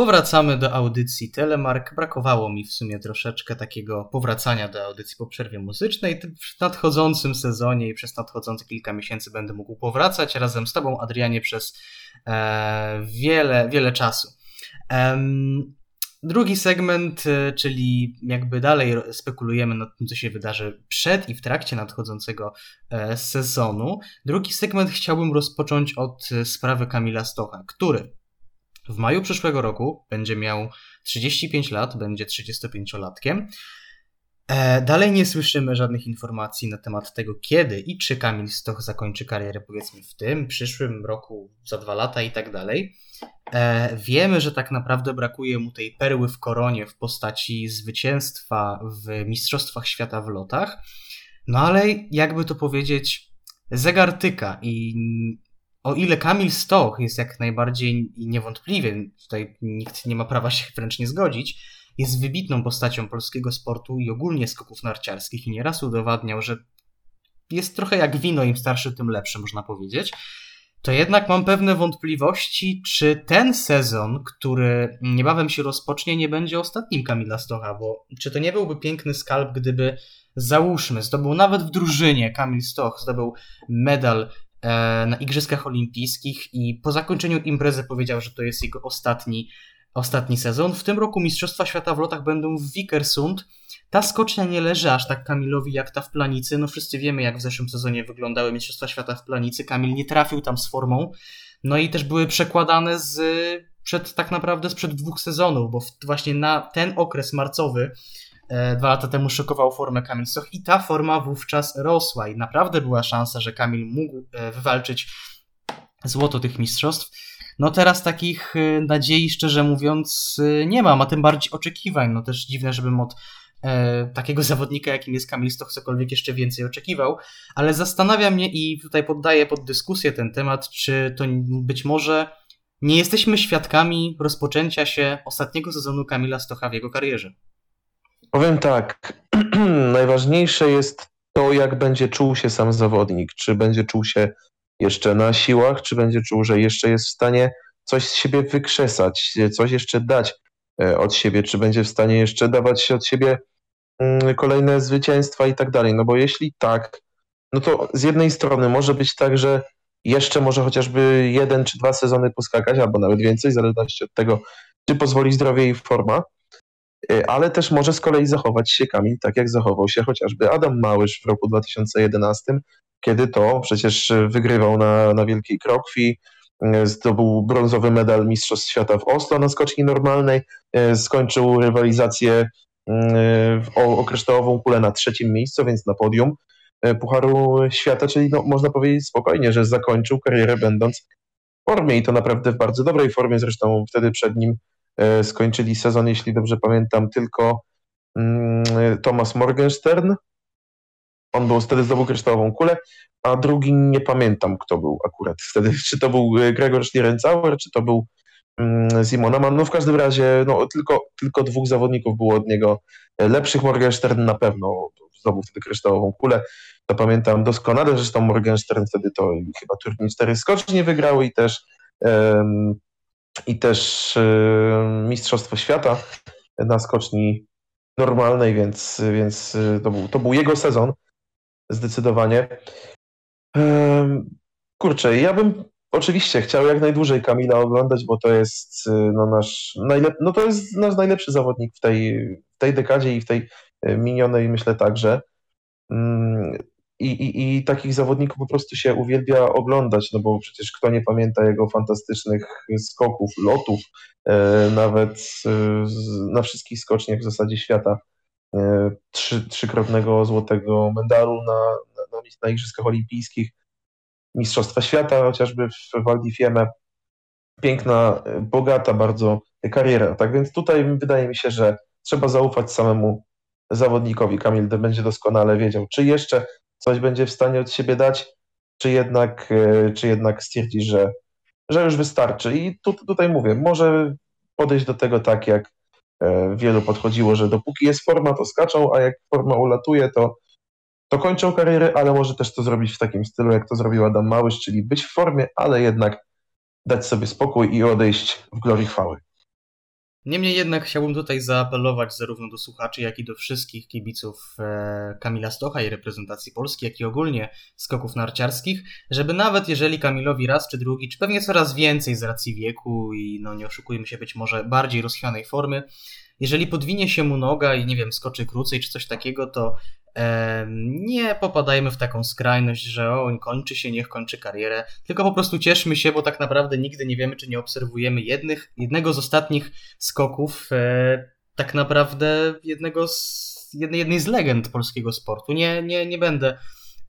Powracamy do audycji Telemark. Brakowało mi w sumie troszeczkę takiego powracania do audycji po przerwie muzycznej. W nadchodzącym sezonie i przez nadchodzące kilka miesięcy będę mógł powracać razem z Tobą, Adrianie, przez e, wiele, wiele czasu. Drugi segment, e, czyli jakby dalej spekulujemy nad tym, co się wydarzy przed i w trakcie nadchodzącego e, sezonu. Drugi segment chciałbym rozpocząć od e, sprawy Kamila Stocha, który w maju przyszłego roku będzie miał 35 lat, będzie 35-latkiem. Dalej nie słyszymy żadnych informacji na temat tego, kiedy i czy Kamil Stoch zakończy karierę, powiedzmy w tym, przyszłym roku, za dwa lata i tak dalej. E, wiemy, że tak naprawdę brakuje mu tej perły w koronie w postaci zwycięstwa w Mistrzostwach Świata w lotach. No ale jakby to powiedzieć, zegar tyka i o ile Kamil Stoch jest jak najbardziej i niewątpliwie, tutaj nikt nie ma prawa się wręcz nie zgodzić, jest wybitną postacią polskiego sportu i ogólnie skoków narciarskich i nieraz udowadniał, że jest trochę jak wino, im starszy, tym lepsze, można powiedzieć. To jednak mam pewne wątpliwości, czy ten sezon, który niebawem się rozpocznie, nie będzie ostatnim Kamila Stocha, bo czy to nie byłby piękny skalp, gdyby załóżmy, zdobył nawet w drużynie Kamil Stoch, zdobył medal na Igrzyskach Olimpijskich i po zakończeniu imprezy powiedział, że to jest jego ostatni, ostatni sezon. W tym roku Mistrzostwa Świata w lotach będą w Vikersund, ta skocznia nie leży aż tak Kamilowi jak ta w planicy. No wszyscy wiemy, jak w zeszłym sezonie wyglądały Mistrzostwa Świata w planicy. Kamil nie trafił tam z formą. No i też były przekładane z przed tak naprawdę sprzed dwóch sezonów, bo właśnie na ten okres marcowy e, dwa lata temu szokował formę Kamil Stoch i ta forma wówczas rosła i naprawdę była szansa, że Kamil mógł e, wywalczyć złoto tych mistrzostw. No teraz takich e, nadziei, szczerze mówiąc, nie mam, a tym bardziej oczekiwań. No też dziwne, żebym od e, takiego zawodnika, jakim jest Kamil Stoch, cokolwiek jeszcze więcej oczekiwał, ale zastanawia mnie i tutaj poddaję pod dyskusję ten temat, czy to być może nie jesteśmy świadkami rozpoczęcia się ostatniego sezonu Kamila Stocha w jego karierze. Powiem tak, najważniejsze jest to, jak będzie czuł się sam zawodnik. Czy będzie czuł się jeszcze na siłach, czy będzie czuł, że jeszcze jest w stanie coś z siebie wykrzesać, coś jeszcze dać e, od siebie, czy będzie w stanie jeszcze dawać od siebie Mm, kolejne zwycięstwa i tak dalej. No bo jeśli tak, no to z jednej strony może być tak, że jeszcze może chociażby jeden czy dwa sezony poskakać, albo nawet więcej, w zależności od tego, czy pozwoli zdrowie i forma, ale też może z kolei zachować się Kamil tak, jak zachował się chociażby Adam Małysz w roku 2011, kiedy to przecież wygrywał na, na Wielkiej Krokwi, y, zdobył brązowy medal Mistrzostw Świata w Oslo na skoczni normalnej, y, skończył rywalizację o, o kryształową kulę na trzecim miejscu, więc na podium Pucharu Świata, czyli no, można powiedzieć spokojnie, że zakończył karierę będąc w formie i to naprawdę w bardzo dobrej formie. Zresztą wtedy przed nim skończyli sezon, jeśli dobrze pamiętam, tylko mm, Thomas Morgenstern. On był wtedy zdobył kryształową kulę, a drugi nie pamiętam, kto był akurat wtedy. Czy to był Gregor Schlierenzauer, czy to był Mm, Simona. No w każdym razie no, tylko, tylko dwóch zawodników było od niego lepszych. Morgenstern na pewno zdobył wtedy kryształową kulę. To pamiętam doskonale, zresztą Morgenstern wtedy to chyba turniej cztery skoczni wygrał i też um, i też um, Mistrzostwo Świata na skoczni normalnej, więc, więc to, był, to był jego sezon zdecydowanie. Kurczę, ja bym Oczywiście, chciał jak najdłużej Kamila oglądać, bo to jest y, no, nasz, najlep- no, to jest nasz najlepszy zawodnik w tej, w tej dekadzie i w tej y, minionej, myślę także. I, i, I takich zawodników po prostu się uwielbia oglądać, no bo przecież kto nie pamięta jego fantastycznych skoków, lotów, e, nawet e, na wszystkich skoczniach w zasadzie świata. E, trzy, trzykrotnego złotego medalu na, na, na Igrzyskach Olimpijskich, Mistrzostwa Świata, chociażby w Val di Fiemme. Piękna, bogata bardzo kariera. Tak więc tutaj wydaje mi się, że trzeba zaufać samemu zawodnikowi. Kamil będzie doskonale wiedział, czy jeszcze coś będzie w stanie od siebie dać, czy jednak, e, czy jednak stwierdzi, że, że już wystarczy. I tu, tutaj mówię, może podejść do tego tak, jak e, wielu podchodziło, że dopóki jest forma, to skaczą, a jak forma ulatuje, to to kończą karierę, ale może też to zrobić w takim stylu, jak to zrobił Adam Małysz, czyli być w formie, ale jednak dać sobie spokój i odejść w glorii chwały. Niemniej jednak chciałbym tutaj zaapelować zarówno do słuchaczy, jak i do wszystkich kibiców e, Kamila Stocha i reprezentacji Polski, jak i ogólnie skoków narciarskich, żeby nawet jeżeli Kamilowi raz czy drugi, czy pewnie coraz więcej z racji wieku i no nie oszukujmy się być może bardziej rozchwianej formy, jeżeli podwinie się mu noga i nie wiem, skoczy krócej czy coś takiego, to nie popadajmy w taką skrajność, że o, kończy się, niech kończy karierę, tylko po prostu cieszmy się, bo tak naprawdę nigdy nie wiemy, czy nie obserwujemy jednych, jednego z ostatnich skoków, e, tak naprawdę jednego z, jednej, z legend polskiego sportu. Nie, nie, nie będę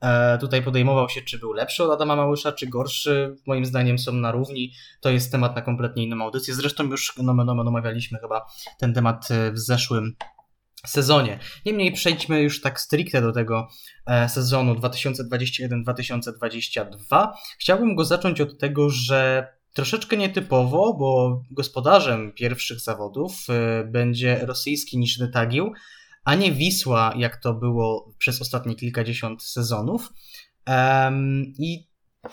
E, tutaj podejmował się, czy był lepszy od Adama Małysza, czy gorszy. Moim zdaniem są na równi. To jest temat na kompletnie inną audycję. Zresztą już nomen omen omawialiśmy chyba ten temat e, w zeszłym sezonie. Niemniej przejdźmy już tak stricte do tego e, sezonu 2021-2022. Chciałbym go zacząć od tego, że troszeczkę nietypowo, bo gospodarzem pierwszych zawodów będzie rosyjski Niżny Tagil, a nie Wisła, jak to było przez ostatnie kilkadziesiąt sezonów. Um,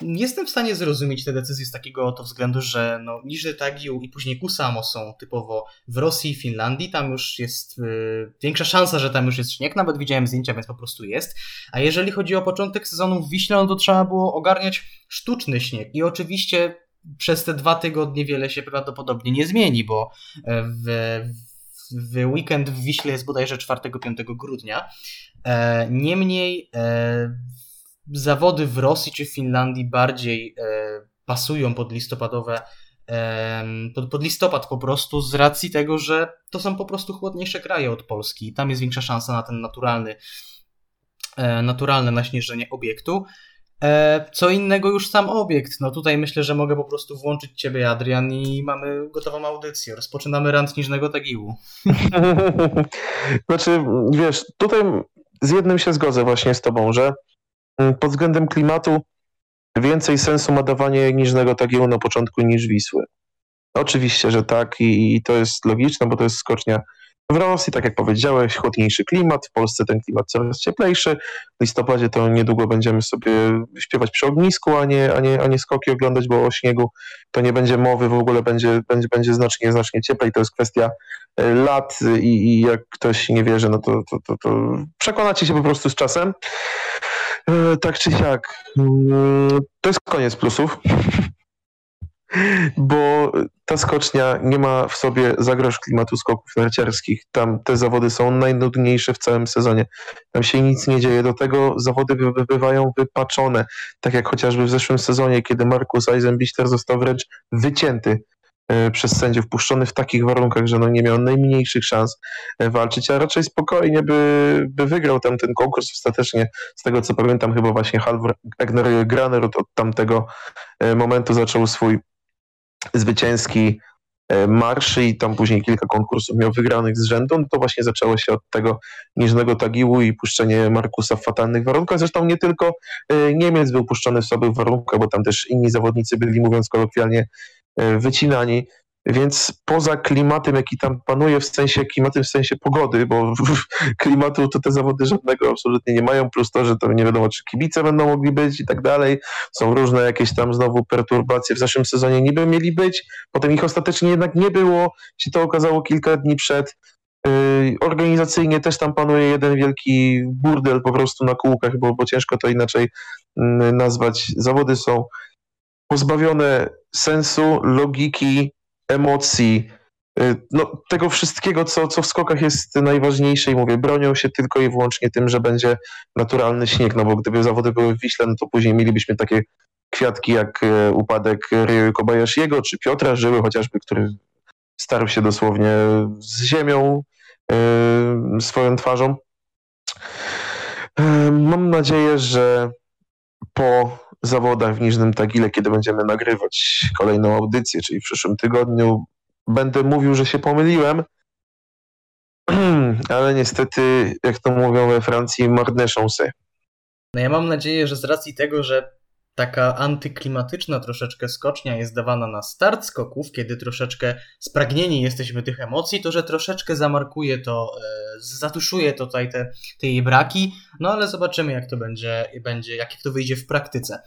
I jestem w stanie zrozumieć te decyzje z takiego oto względu, że no, Niżny Tagił i później Kusamo są typowo w Rosji Finlandii. Tam już jest y, większa szansa, że tam już jest śnieg. Nawet widziałem zdjęcia, więc po prostu jest. A jeżeli chodzi o początek sezonu w Wiśle, no to trzeba było ogarniać sztuczny śnieg. I oczywiście przez te dwa tygodnie wiele się prawdopodobnie nie zmieni, bo e, w, w weekend w Wiśle jest bodajże 4-5 grudnia. E, niemniej e, zawody w Rosji czy w Finlandii bardziej e, pasują pod listopadowe pod, pod listopad po prostu z racji tego, że to są po prostu chłodniejsze kraje od Polski i tam jest większa szansa na ten naturalny naturalne naśnieżenie obiektu. E, co innego już sam obiekt. No tutaj myślę, że mogę po prostu włączyć Ciebie, Adrian, i mamy gotową audycję. Rozpoczynamy rant Niżnego Tagiłu. znaczy, wiesz, tutaj z jednym się zgodzę właśnie z Tobą, że pod względem klimatu więcej sensu ma dawanie Niżnego Tagiłu na początku niż Wisły. Oczywiście, że tak i, i to jest logiczne, bo to jest skocznia w Rosji, tak jak powiedziałeś, chłodniejszy klimat, w Polsce ten klimat coraz cieplejszy. W listopadzie to niedługo będziemy sobie śpiewać przy ognisku, a nie, a nie, a nie skoki oglądać, bo o śniegu to nie będzie mowy, w ogóle będzie, będzie, będzie znacznie, znacznie cieplej. To jest kwestia e, lat i, i jak ktoś nie wierzy, no to, to, to, to przekonacie się po prostu z czasem. E, tak czy siak, mm, to jest koniec plusów bo ta skocznia nie ma w sobie zagroż klimatu skoków narciarskich. Tam te zawody są najnudniejsze w całym sezonie. Tam się nic nie dzieje. Do tego zawody bywają wypaczone. Tak jak chociażby w zeszłym sezonie, kiedy Markus Eisenbichter został wręcz wycięty e, przez sędziów, puszczony w takich warunkach, że no nie miał najmniejszych szans e, walczyć, a raczej spokojnie by, by wygrał tam ten konkurs ostatecznie. Z tego co pamiętam, chyba właśnie Halvor Egner Graner od, od tamtego e, momentu zaczął swój zwycięski e, marsz i tam później kilka konkursów miał wygranych z rzędu, no to właśnie zaczęło się od tego niżnego tagiłu i puszczenie Markusa w fatalnych warunkach. Zresztą nie tylko e, Niemiec był puszczony w słabych warunkach, bo tam też inni zawodnicy byli, mówiąc kolokwialnie, e, wycinani. Więc poza klimatem, jaki tam panuje, w sensie klimatem, w sensie pogody, bo klimatu to te zawody żadnego absolutnie nie mają, plus to, że to nie wiadomo, czy kibice będą mogli być i tak dalej. Są różne jakieś tam znowu perturbacje. W zeszłym sezonie niby mieli być, potem ich ostatecznie jednak nie było, się to okazało kilka dni przed. Yy, organizacyjnie też tam panuje jeden wielki burdel po prostu na kółkach, bo, bo ciężko to inaczej mm, nazwać. Zawody są pozbawione sensu, logiki, emocji, y, no, tego wszystkiego, co, co w skokach jest najważniejsze i mówię, bronią się tylko i wyłącznie tym, że będzie naturalny śnieg, no bo gdyby zawody były w Wiśle, no to później mielibyśmy takie kwiatki jak e, upadek Ryo Kobayashiego czy Piotra Żyły chociażby, który starł się dosłownie z ziemią yy, swoją twarzą. Yy, mam nadzieję, że po zawodach w Niżnym Tagile, kiedy będziemy nagrywać kolejną audycję, czyli w przyszłym tygodniu, będę mówił, że się pomyliłem, ale niestety, jak to mówią we Francji, marne chance. No ja mam nadzieję, że z racji tego, że taka antyklimatyczna troszeczkę skocznia jest dawana na start skoków, kiedy troszeczkę spragnieni jesteśmy tych emocji, to że troszeczkę zamarkuje to, e, zatuszuje tutaj te, te jej braki, no ale zobaczymy jak to będzie, będzie jak to wyjdzie w praktyce.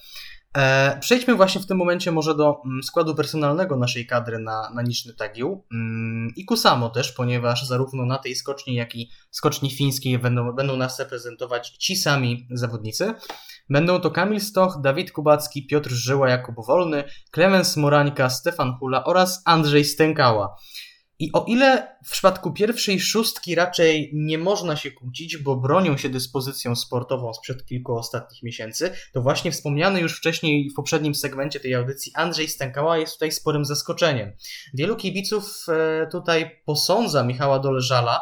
E, przejdźmy właśnie w tym momencie może do mm, składu personalnego naszej kadry na, na Niczny Tagił mm, i Kusamo też, ponieważ zarówno na tej skoczni, jak i skoczni fińskiej będą, będą nas reprezentować ci sami zawodnicy. Będą to Kamil Stoch, Dawid Kubacki, Piotr Żyła, Jakub Wolny, Klemens Morańka, Stefan Hula oraz Andrzej Stękała. I o ile w przypadku pierwszej szóstki raczej nie można się kłócić, bo bronią się dyspozycją sportową sprzed kilku ostatnich miesięcy, to właśnie wspomniany już wcześniej w poprzednim segmencie tej audycji Andrzej Stękała jest tutaj sporym zaskoczeniem. Wielu kibiców e, tutaj posądza Michała Doleżala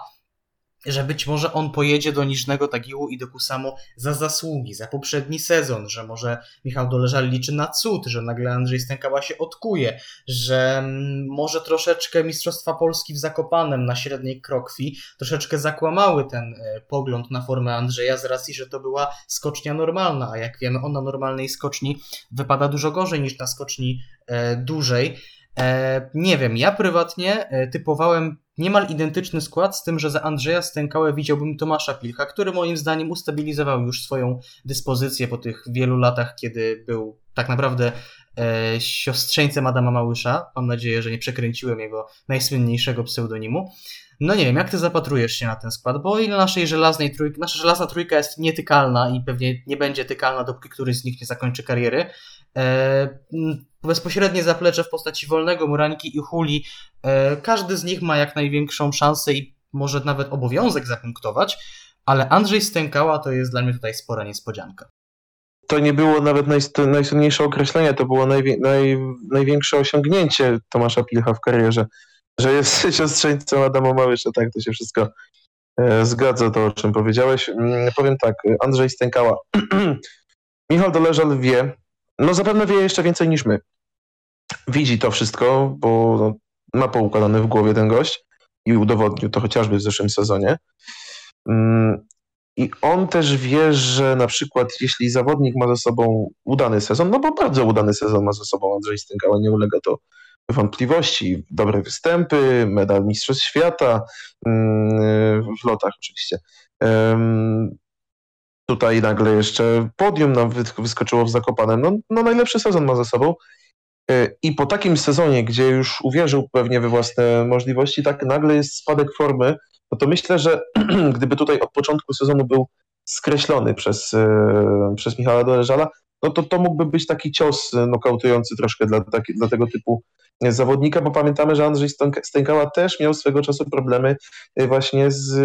że być może on pojedzie do Niżnego Tagiłu i do Kusamo za zasługi, za poprzedni sezon, że może Michał Doleżal liczy na cud, że nagle Andrzej Stękała się odkuje, że mm, może troszeczkę Mistrzostwa Polski w Zakopanem na średniej krokwi troszeczkę zakłamały ten e, pogląd na formę Andrzeja z racji, że to była skocznia normalna, a jak wiemy on na normalnej skoczni wypada dużo gorzej niż na skoczni e, dużej. E, nie wiem, ja prywatnie typowałem niemal identyczny skład, z tym, że za Andrzeja Stękałę widziałbym Tomasza Pilcha, który moim zdaniem ustabilizował już swoją dyspozycję po tych wielu latach, kiedy był tak naprawdę siostrzeńcem Adama Małysza. Mam nadzieję, że nie przekręciłem jego najsłynniejszego pseudonimu. No nie wiem, jak ty zapatrujesz się na ten skład, bo ile naszej żelaznej trójki, nasza żelazna trójka jest nietykalna i pewnie nie będzie tykalna, dopóki któryś z nich nie zakończy kariery. E, bezpośrednie zaplecze w postaci Wolnego, Murańki i Huli. E, każdy z nich ma jak największą szansę i może nawet obowiązek zapunktować, ale Andrzej Stękała to jest dla mnie tutaj spora niespodzianka. To nie było nawet naj, najsłynniejsze określenie, to było naj, największe osiągnięcie Tomasza Pilcha w karierze, że jest siostrzeńcem Adama Małysza, tak, to się wszystko e, zgadza, to o czym powiedziałeś. Mm, powiem tak, Andrzej Stękała. Michał Doleżal wie, no zapewne wie jeszcze więcej niż my. Widzi to wszystko, bo no, ma poukładane w głowie ten gość i udowodnił to chociażby w zeszłym sezonie. I on też wie, że na przykład jeśli zawodnik ma ze sobą udany sezon, no bo bardzo udany sezon ma ze sobą Andrzej Stękała, nie ulega to wątpliwości. Dobre występy, medal Mistrzostw Świata mm, w lotach oczywiście. Tutaj nagle jeszcze podium nam wyskoczyło w Zakopanem. No, no najlepszy sezon ma za sobą. Y, I po takim sezonie, gdzie już uwierzył pewnie we własne możliwości, tak nagle jest spadek formy, no to myślę, że gdyby tutaj od początku sezonu był skreślony przez, y, przez Michała Doleżala, no to to mógłby być taki cios nokautujący troszkę dla, taki, dla tego typu zawodnika, bo pamiętamy, że Andrzej Stękała też miał swego czasu problemy y, właśnie z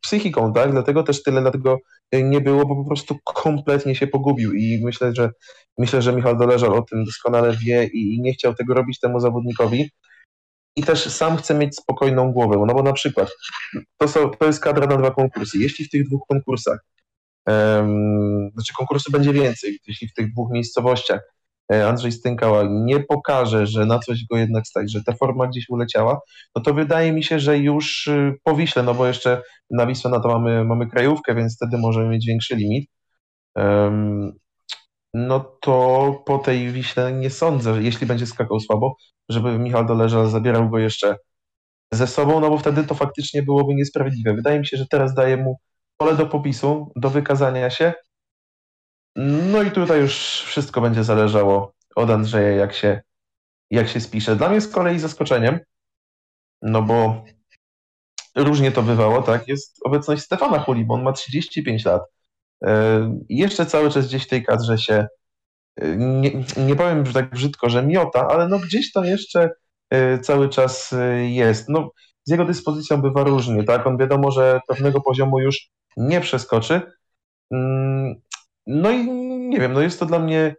psychiką, tak? Dlatego też tyle dlatego nie było, bo po prostu kompletnie się pogubił i myślę, że myślę, że Michał Doleżal o tym doskonale wie i nie chciał tego robić temu zawodnikowi. I też sam chce mieć spokojną głowę, no bo na przykład to, są, to jest kadra na dwa konkursy. Jeśli w tych dwóch konkursach, um, znaczy konkursu będzie więcej, jeśli w tych dwóch miejscowościach E, Andrzej Stękała nie pokaże, że na coś go jednak stać, że ta forma gdzieś uleciała, no to wydaje mi się, że już y, po Wiśle, no bo jeszcze na Wisłę na to mamy, mamy krajówkę, więc wtedy możemy mieć większy limit. Um, no to po tej Wiśle nie sądzę, jeśli będzie skakał słabo, żeby Michał Doleża zabierał go jeszcze ze sobą, no bo wtedy to faktycznie byłoby niesprawiedliwe. Wydaje mi się, że teraz daje mu pole do popisu, do wykazania się, no i tutaj już wszystko będzie zależało od Andrzeja, jak się, jak się spisze. Dla mnie z kolei zaskoczeniem, no bo różnie to bywało, tak, jest obecność Stefana Huli, bo on ma 35 lat. I jeszcze cały czas gdzieś w tej kadrze się, nie, nie powiem że tak brzydko, że miota, ale no gdzieś to jeszcze e, cały czas jest. No, z jego dyspozycją bywa różnie, tak, on wiadomo, że pewnego poziomu już nie przeskoczy, mm, no i nie wiem, no jest to dla mnie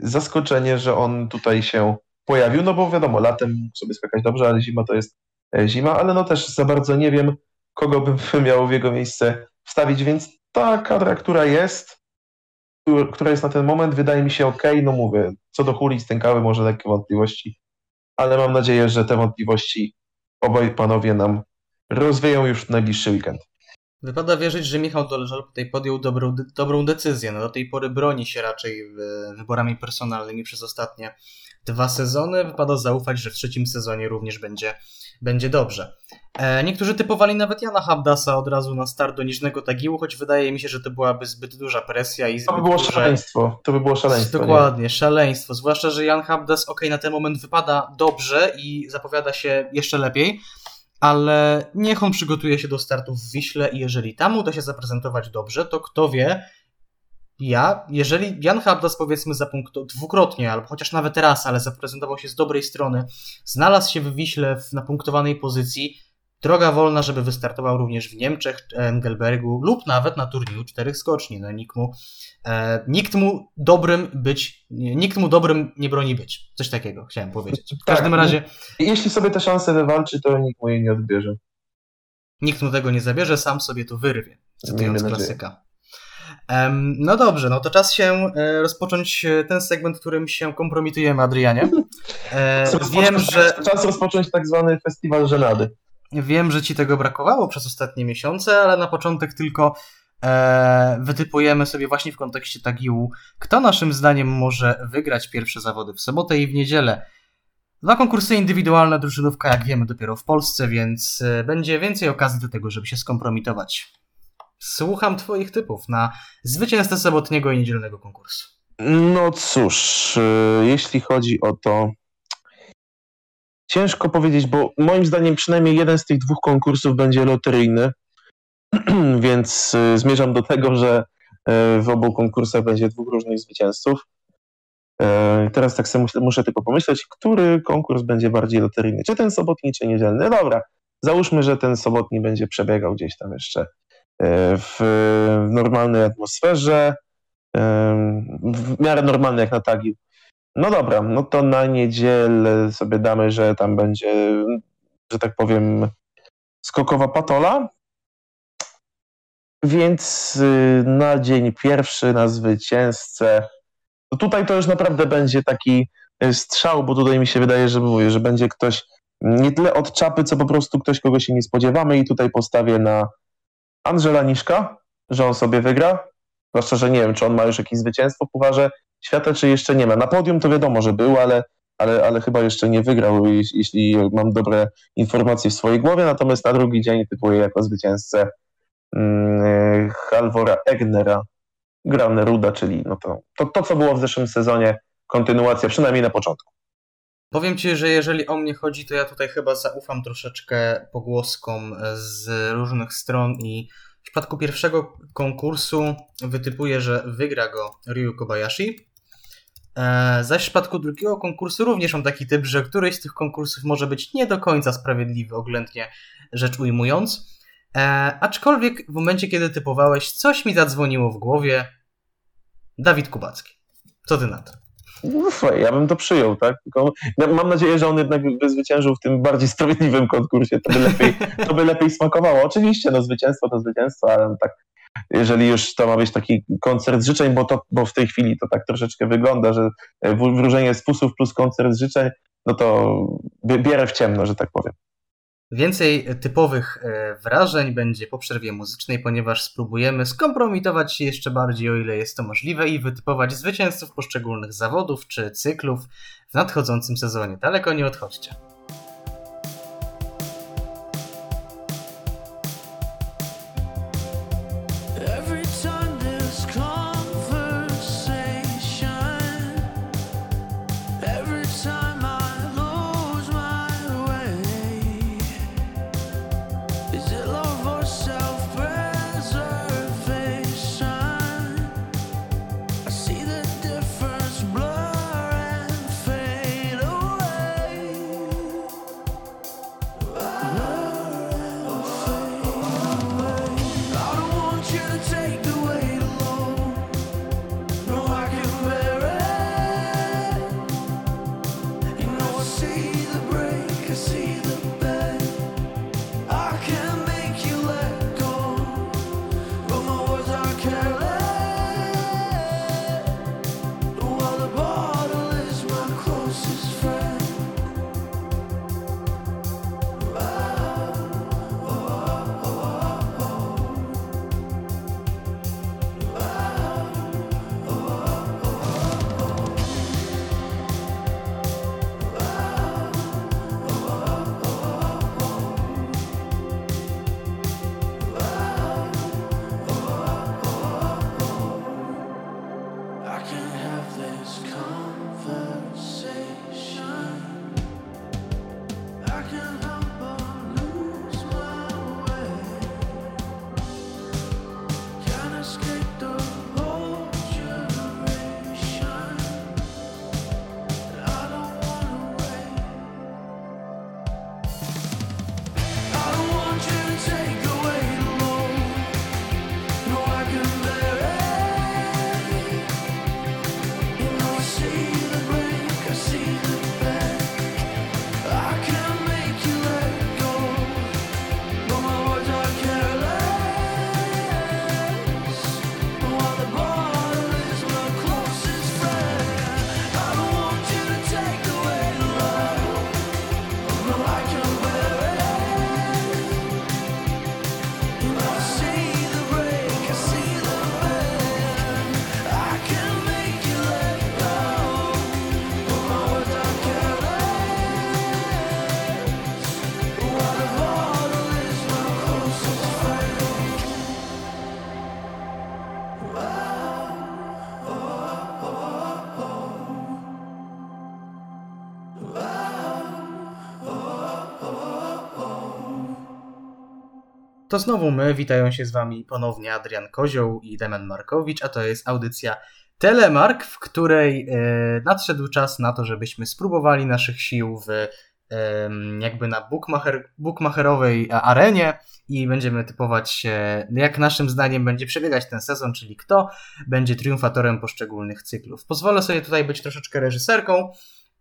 zaskoczenie, że on tutaj się pojawił, no bo wiadomo, latem sobie skakać dobrze, ale zima to jest e, zima, ale no też za bardzo nie wiem, kogo bym miał w jego miejsce wstawić, więc ta kadra, która jest, która jest na ten moment, wydaje mi się ok, no mówię, co do Huli stękały może lekkie wątpliwości, ale mam nadzieję, że te wątpliwości obaj panowie nam rozwieją już w najbliższy weekend. Wypada wierzyć, że Michał Doleżal tutaj podjął dobrą, dobrą decyzję. No, do tej pory broni się raczej wyborami personalnymi przez ostatnie dwa sezony. Wypada zaufać, że w trzecim sezonie również będzie, będzie dobrze. E, niektórzy typowali nawet Jana Habdasa od razu na start do niżnego tagiłu, choć wydaje mi się, że to byłaby zbyt duża presja i zbyt To by było duże... szaleństwo. To by było szaleństwo. Dokładnie, nie? szaleństwo. Zwłaszcza, że Jan Habdas, ok, na ten moment wypada dobrze i zapowiada się jeszcze lepiej, ale niech on przygotuje się do startu w Wiśle i jeżeli tam uda się zaprezentować dobrze, to kto wie, ja, jeżeli Jan Habdas powiedzmy zapunktował dwukrotnie, albo chociaż nawet raz, ale zaprezentował się z dobrej strony, znalazł się w Wiśle w, na punktowanej pozycji, droga wolna, żeby wystartował również w Niemczech, Engelbergu lub nawet na turnieju czterech skoczni. No, nikt, mu, e, nikt mu dobrym być, nikt mu dobrym nie broni być. Coś takiego chciałem powiedzieć. W Tak, każdym razie Jeśli sobie tę szansę wywalczy, to nikt mu jej nie odbierze. nikt mu tego nie zabierze, sam sobie to wyrwie. Cytując Miejmy klasyka. No dobrze, no to czas się e, rozpocząć e, ten segment, którym się kompromitujemy, Adrianie. Czas wiem, rozpocząć- że Czas rozpocząć tak zwany festiwal żenady. Wiem, że ci tego brakowało przez ostatnie miesiące, ale na początek tylko e, wytypujemy sobie właśnie w kontekście Tagiłu, kto naszym zdaniem może wygrać pierwsze zawody w sobotę i w niedzielę. Dwa konkursy indywidualne, drużynówka, jak wiemy, dopiero w Polsce, więc e, będzie więcej okazji do tego, żeby się skompromitować. Słucham Twoich typów na zwycięzcę sobotniego i niedzielnego konkursu. No cóż, y, jeśli chodzi o to, ciężko powiedzieć, bo moim zdaniem przynajmniej jeden z tych dwóch konkursów będzie loteryjny, więc y, zmierzam do tego, że y, w obu konkursach będzie dwóch różnych zwycięzców. Y, Teraz tak sobie muszę, tylko pomyśleć, który konkurs będzie bardziej loteryjny, czy ten sobotni, czy niedzielny. Dobra, załóżmy, że ten sobotni będzie przebiegał gdzieś tam jeszcze y, w, normalnej atmosferze, Ym, w miarę normalny jak na tagi. No dobra, no to na niedzielę sobie damy, że tam będzie, że tak powiem, skokowa patola. Więc y, na dzień pierwszy, na zwycięzcę, tutaj to już naprawdę będzie taki y, strzał, bo tutaj mi się wydaje, że mówię, że będzie ktoś nie tyle od czapy, co po prostu ktoś, kogo się nie spodziewamy i tutaj postawię na Andrzela Niszka, że on sobie wygra. Zwłaszcza, że nie wiem, czy on ma już jakieś zwycięstwo w Pucharze Świata, czy jeszcze nie ma. Na podium to wiadomo, że był, ale, ale, ale chyba jeszcze nie wygrał, jeśli- mam dobre informacje w swojej głowie. Natomiast na drugi dzień typuję jako zwycięzcę mm, Halvora Egnera, Grane Ruda, czyli no to, to, to, co było w zeszłym sezonie, kontynuacja, przynajmniej na początku. Powiem Ci, że jeżeli o mnie chodzi, to ja tutaj chyba zaufam troszeczkę pogłoskom z różnych stron i w przypadku pierwszego konkursu wytypuję, że wygra go Ryu Kobayashi. E, Zaś w przypadku drugiego konkursu również mam taki typ, że któryś z tych konkursów może być nie do końca sprawiedliwy, oględnie rzecz ujmując. E, aczkolwiek w momencie, kiedy typowałeś, coś mi zadzwoniło w głowie. Dawid Kubacki. Co ty na to? No, słuchaj, ja bym to przyjął, tak? Tylko mam nadzieję, że on jednak by zwyciężył w tym bardziej sprawiedliwym konkursie. To by lepiej, to by lepiej smakowało. Oczywiście, no zwycięstwo to zwycięstwo, ale no tak, jeżeli już to ma być taki koncert życzeń, bo, to, bo w tej chwili to tak troszeczkę wygląda, że e, wróżenie z plus koncert życzeń, no to bie- bierę w ciemno, że tak powiem. Więcej typowych e, wrażeń będzie po przerwie muzycznej, ponieważ spróbujemy skompromitować się jeszcze bardziej, o ile jest to możliwe, i wytypować zwycięzców poszczególnych zawodów czy cyklów w nadchodzącym sezonie. Daleko nie odchodźcie. To znowu my, witają się z Wami ponownie Adrian Kozioł i Demian Markowicz, a to jest audycja Telemark, w której e, nadszedł czas na to, żebyśmy spróbowali naszych sił w e, jakby na bookmacher, bookmacherowej arenie i będziemy typować, e, jak naszym zdaniem będzie przebiegać ten sezon, czyli kto będzie triumfatorem poszczególnych cyklów. Pozwolę sobie tutaj być troszeczkę reżyserką,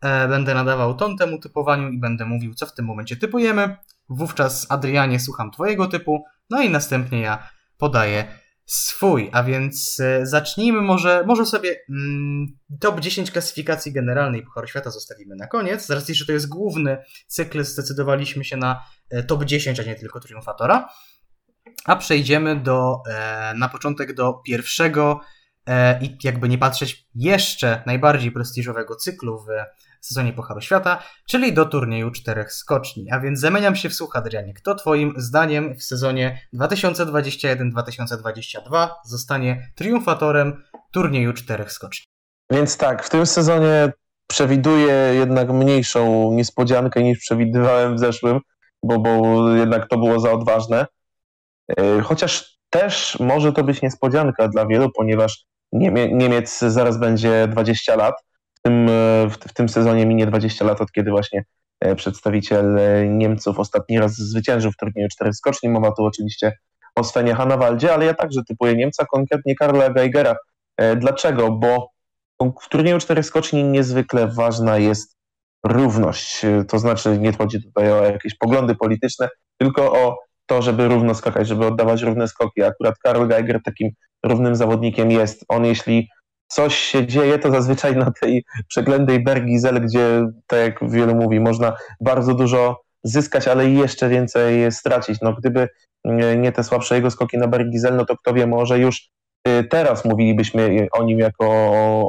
e, będę nadawał ton temu typowaniu i będę mówił, co w tym momencie typujemy. Wówczas, Adrianie, słucham Twojego typu, no i następnie ja podaję swój. A więc e, zacznijmy może, może sobie mm, top 10 klasyfikacji generalnej Pucharu Świata zostawimy na koniec. Z racji, że to jest główny cykl, zdecydowaliśmy się na e, top 10, a nie tylko triumfatora. A przejdziemy do, e, na początek do pierwszego i jakby nie patrzeć jeszcze najbardziej prestiżowego cyklu w sezonie Pucharu Świata, czyli do turnieju czterech skoczni. A więc zamieniam się w słuch, Adrianie. Kto Twoim zdaniem w sezonie 2021-2022 zostanie triumfatorem turnieju czterech skoczni? Więc tak, w tym sezonie przewiduję jednak mniejszą niespodziankę niż przewidywałem w zeszłym, bo, bo jednak to było za odważne. E, chociaż też może to być niespodzianka dla wielu, ponieważ Niemiec zaraz będzie 20 lat tym, e, w, w tym sezonie minie 20 lat, od kiedy właśnie e, przedstawiciel e, Niemców ostatni raz zwyciężył w turnieju czterech skoczni. Mowa tu oczywiście o Svenie Hanawaldzie, ale ja także typuję Niemca, konkretnie Karla Geigera. Dlaczego? Bo w turnieju czterech skoczni niezwykle ważna jest równość. To znaczy nie chodzi tutaj o jakieś poglądy polityczne, tylko o to, żeby równo skakać, żeby oddawać równe skoki. Akurat Karl Geiger takim równym zawodnikiem jest. On jeśli coś się dzieje, to zazwyczaj na tej przeględnej Bergizel, gdzie, tak jak wielu mówi, można bardzo dużo zyskać, ale jeszcze więcej stracić. No, gdyby nie te słabsze jego skoki na Bergizel, no to kto wie, może już y, teraz mówilibyśmy o nim jako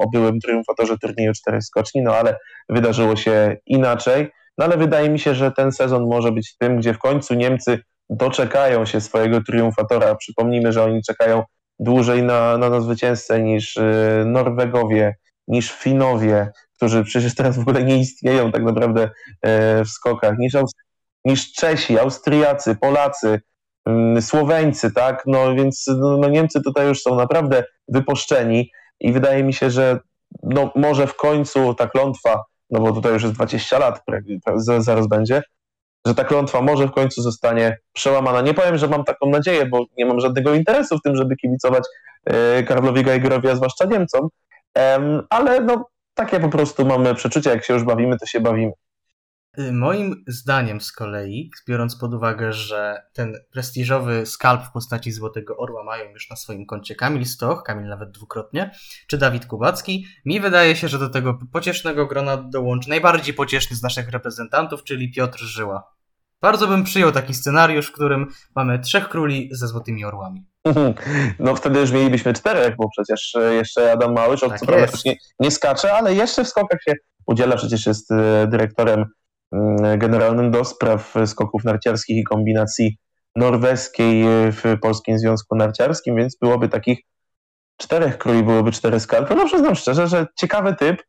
o byłym triumfatorze turnieju czterech skoczni, no ale wydarzyło się inaczej. No ale wydaje mi się, że ten sezon może być tym, gdzie w końcu Niemcy doczekają się swojego triumfatora. Przypomnijmy, że oni czekają dłużej na, na, na zwycięzcę niż y, Norwegowie, niż Finowie, którzy przecież teraz w ogóle nie istnieją tak naprawdę y, w skokach, niż, niż Czesi, Austriacy, Polacy, y, Słoweńcy, tak? No więc no, no, Niemcy tutaj już są naprawdę wypuszczeni i wydaje mi się, że no, może w końcu ta klątwa, no bo tutaj już jest 20 lat, zaraz będzie, że ta klątwa może w końcu zostanie przełamana. Nie powiem, że mam taką nadzieję, bo nie mam żadnego interesu w tym, żeby kibicować e, Karlowi Geigerowi, a zwłaszcza Niemcom, ale no, takie po prostu mamy przeczucie, jak się już bawimy, to się bawimy. Y, moim zdaniem z kolei, biorąc pod uwagę, że ten prestiżowy skalp w postaci Złotego Orła mają już na swoim koncie Kamil Stoch, Kamil nawet dwukrotnie, czy Dawid Kubacki, mi wydaje się, że do tego pociesznego grona dołączy najbardziej pocieszny z naszych reprezentantów, czyli Piotr Żyła. Bardzo bym przyjął taki scenariusz, w którym mamy trzech króli ze złotymi orłami. No wtedy już mielibyśmy czterech, bo przecież e, jeszcze Adam Małysz, tak co prawda nie, nie skacze, ale jeszcze w skokach się udziela, przecież jest e, dyrektorem generalnym do spraw skoków narciarskich i kombinacji norweskiej w Polskim Związku Narciarskim, więc byłoby takich czterech króli, byłoby cztery skalpy. No przyznam szczerze, że ciekawy typ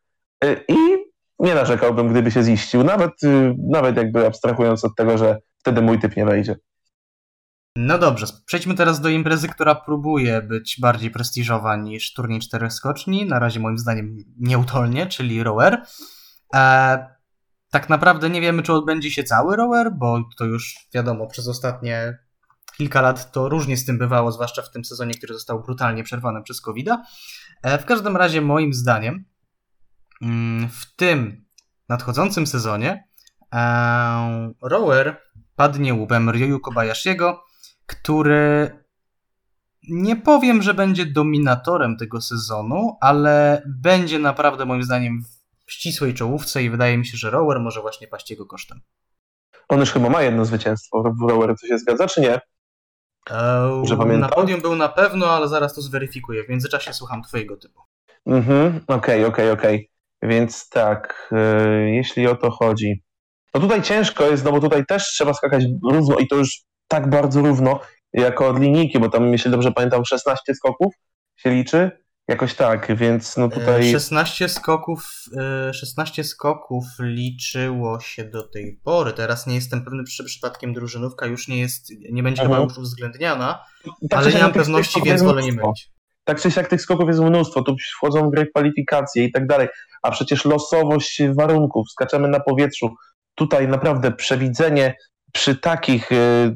e, i nie narzekałbym, gdyby się ziścił, nawet, y, nawet jakby abstrahując od tego, że wtedy mój typ nie wejdzie. No dobrze, przejdźmy teraz do imprezy, która próbuje być bardziej prestiżowa niż turniej czterech skoczni. Na razie moim zdaniem nieutolnie, czyli rower. E, tak naprawdę nie wiemy, czy odbędzie się cały rower, bo to już wiadomo, przez ostatnie kilka lat to różnie z tym bywało, zwłaszcza w tym sezonie, który został brutalnie przerwany przez covid e, W każdym razie moim zdaniem Mm, w tym nadchodzącym sezonie e, rower padnie łupem Ryoyu Kobayashiego, który nie powiem, że będzie dominatorem tego sezonu, ale będzie naprawdę moim zdaniem w ścisłej czołówce i wydaje mi się, że rower może właśnie paść jego kosztem. On już chyba ma jedno zwycięstwo w rower, co się zgadza, czy nie? Eee, na podium był na pewno, ale zaraz to zweryfikuję. W międzyczasie słucham twojego typu. Mhm, okej, okay, okej, okay, okej. Okay. Więc tak, e, jeśli o to chodzi. No tutaj ciężko jest, no bo tutaj też trzeba skakać równo i to już tak bardzo równo, jako od linijki, bo tam, jeśli dobrze pamiętam, 16 skoków się liczy. Jakoś tak, więc no E, tutaj 16 skoków, e, 16 skoków liczyło się do tej pory. Teraz nie jestem pewny, czy przypadkiem drużynówka już nie jest, nie będzie Mhm. chyba już uwzględniana, tak ale nie mam pewności, więc wolę nie mylić. Tak czy siak tych skoków jest mnóstwo, tu wchodzą w grę kwalifikacje i tak dalej, a przecież losowość warunków, skaczemy na powietrzu, tutaj naprawdę przewidzenie przy takich e,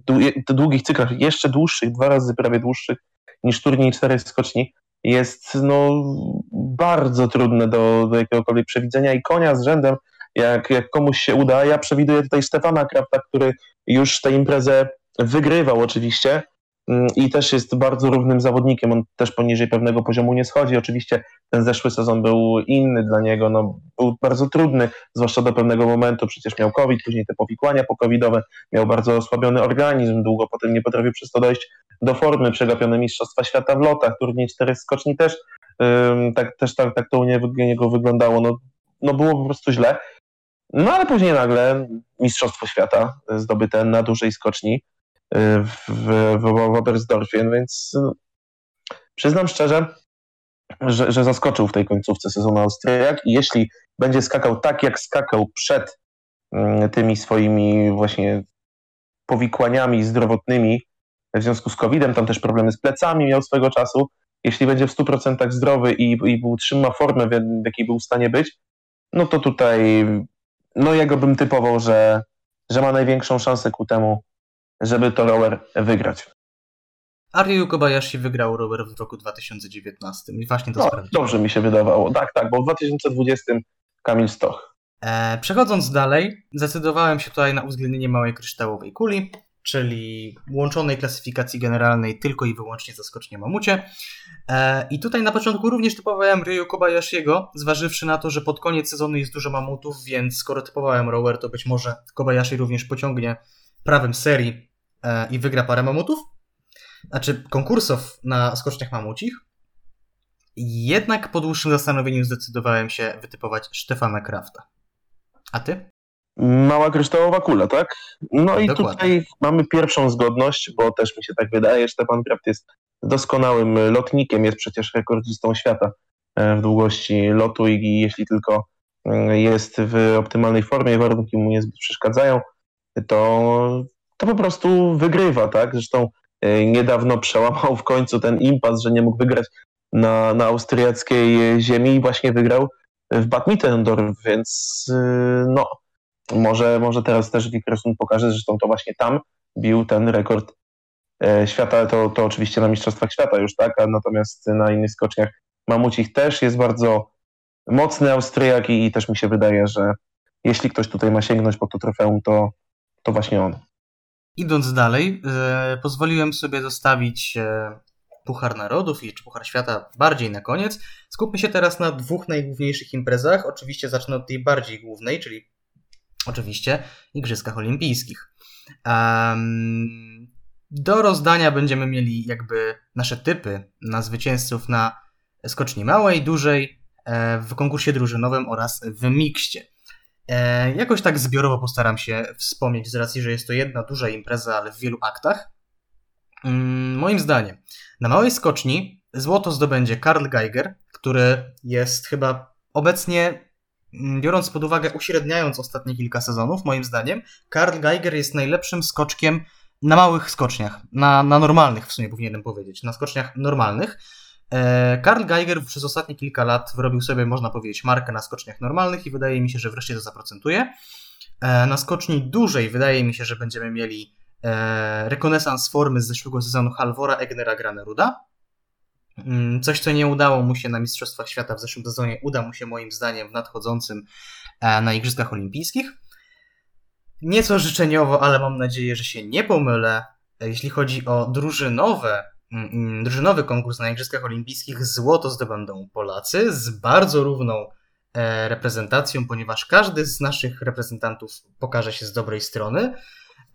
dłu- długich cyklach, jeszcze dłuższych, dwa razy prawie dłuższych niż turniej czterech skoczni, jest no bardzo trudne do, do jakiegokolwiek przewidzenia i konia z rzędem, jak, jak komuś się uda, ja przewiduję tutaj Stefana Krafta, który już tę imprezę wygrywał oczywiście, i też jest bardzo równym zawodnikiem. On też poniżej pewnego poziomu nie schodzi. Oczywiście ten zeszły sezon był inny dla niego, no, był bardzo trudny, zwłaszcza do pewnego momentu. Przecież miał COVID, później te powikłania pokowidowe, miał bardzo osłabiony organizm, długo potem nie potrafił przez to dojść do formy. Przegapione Mistrzostwa Świata w lotach, turniej czterech skoczni też, ym, tak, też tak, tak to u nie- u niego wyglądało. No, no było po prostu źle. No ale później nagle Mistrzostwo Świata zdobyte na dużej skoczni w, w, w Oberstdorfie, więc no, przyznam szczerze, że, że zaskoczył w tej końcówce sezonu Austriak i jeśli będzie skakał tak, jak skakał przed mm, tymi swoimi właśnie powikłaniami zdrowotnymi w związku z COVID-em, tam też problemy z plecami miał swego czasu, jeśli będzie w 100% zdrowy i, i utrzyma formę, w, w jakiej był w stanie być, no to tutaj no jego bym typował, że, że ma największą szansę ku temu, żeby to rower wygrać. Aryu Kobayashi wygrał rower w roku 2019 i właśnie to No, sprawdziłem. dobrze mi się wydawało. Tak, tak, bo w 2020 Kamil Stoch. E, przechodząc dalej, zdecydowałem się tutaj na uwzględnienie małej kryształowej kuli, czyli łączonej klasyfikacji generalnej tylko i wyłącznie za skocznie mamucie. E, I tutaj na początku również typowałem Ryo Kobayashiego, zważywszy na to, że pod koniec sezonu jest dużo mamutów, więc skoro typowałem rower, to być może Kobayashi również pociągnie prawem serii i wygra parę mamutów, znaczy konkursów na skoczniach mamucich. Jednak po dłuższym zastanowieniu zdecydowałem się wytypować Stefana Krafta. A ty? Mała kryształowa kula, tak? No i Dokładnie. tutaj mamy pierwszą zgodność, bo też mi się tak wydaje, Stefan Kraft jest doskonałym lotnikiem, jest przecież rekordzistą świata e, w długości lotu i jeśli tylko mm, jest w optymalnej formie i warunki mu nie przeszkadzają, to, to po prostu wygrywa, tak? Zresztą e, niedawno przełamał w końcu ten impas, że nie mógł wygrać na, na austriackiej ziemi i właśnie wygrał w Bad Mittendorf, więc y, no, może, może teraz też Wickerson pokaże, zresztą to właśnie tam bił ten rekord e, świata, to, to oczywiście na Mistrzostwach Świata już, tak, a natomiast na innych skoczniach Mamucich też jest bardzo mocny Austriak i, i też mi się wydaje, że jeśli ktoś tutaj ma sięgnąć po to trofeum, to, to właśnie on. Idąc dalej, e, pozwoliłem sobie zostawić e, Puchar Narodów i czy Puchar Świata bardziej na koniec. Skupmy się teraz na dwóch najgłówniejszych imprezach. Oczywiście zacznę od tej bardziej głównej, czyli oczywiście Igrzyskach Olimpijskich. Em, do rozdania będziemy mieli jakby nasze typy na zwycięzców na skoczni małej, dużej, e, w konkursie drużynowym oraz w mikście. E, jakoś tak zbiorowo postaram się wspomnieć, z racji, że jest to jedna duża impreza, ale w wielu aktach. Mm, moim zdaniem, na małej skoczni złoto zdobędzie Karl Geiger, który jest chyba obecnie, mm, biorąc pod uwagę, uśredniając ostatnie kilka sezonów, moim zdaniem, Karl Geiger jest najlepszym skoczkiem na małych skoczniach, na, na normalnych w sumie powinienem powiedzieć, na skoczniach normalnych. E, Karl Geiger przez ostatnie kilka lat wyrobił sobie, można powiedzieć, markę na skoczniach normalnych i wydaje mi się, że wreszcie to zaprocentuje. E, Na skoczni dużej wydaje mi się, że będziemy mieli e, rekonesans formy z zeszłego sezonu Halvora Egnera Graneruda. Mm, Coś, co nie udało mu się na Mistrzostwach Świata w zeszłym sezonie, uda mu się moim zdaniem w nadchodzącym na Igrzyskach Olimpijskich. Nieco życzeniowo, ale mam nadzieję, że się nie pomylę. Jeśli chodzi o drużynowe, drużynowy konkurs na Igrzyskach Olimpijskich, złoto zdobędą Polacy z bardzo równą e, reprezentacją, ponieważ każdy z naszych reprezentantów pokaże się z dobrej strony.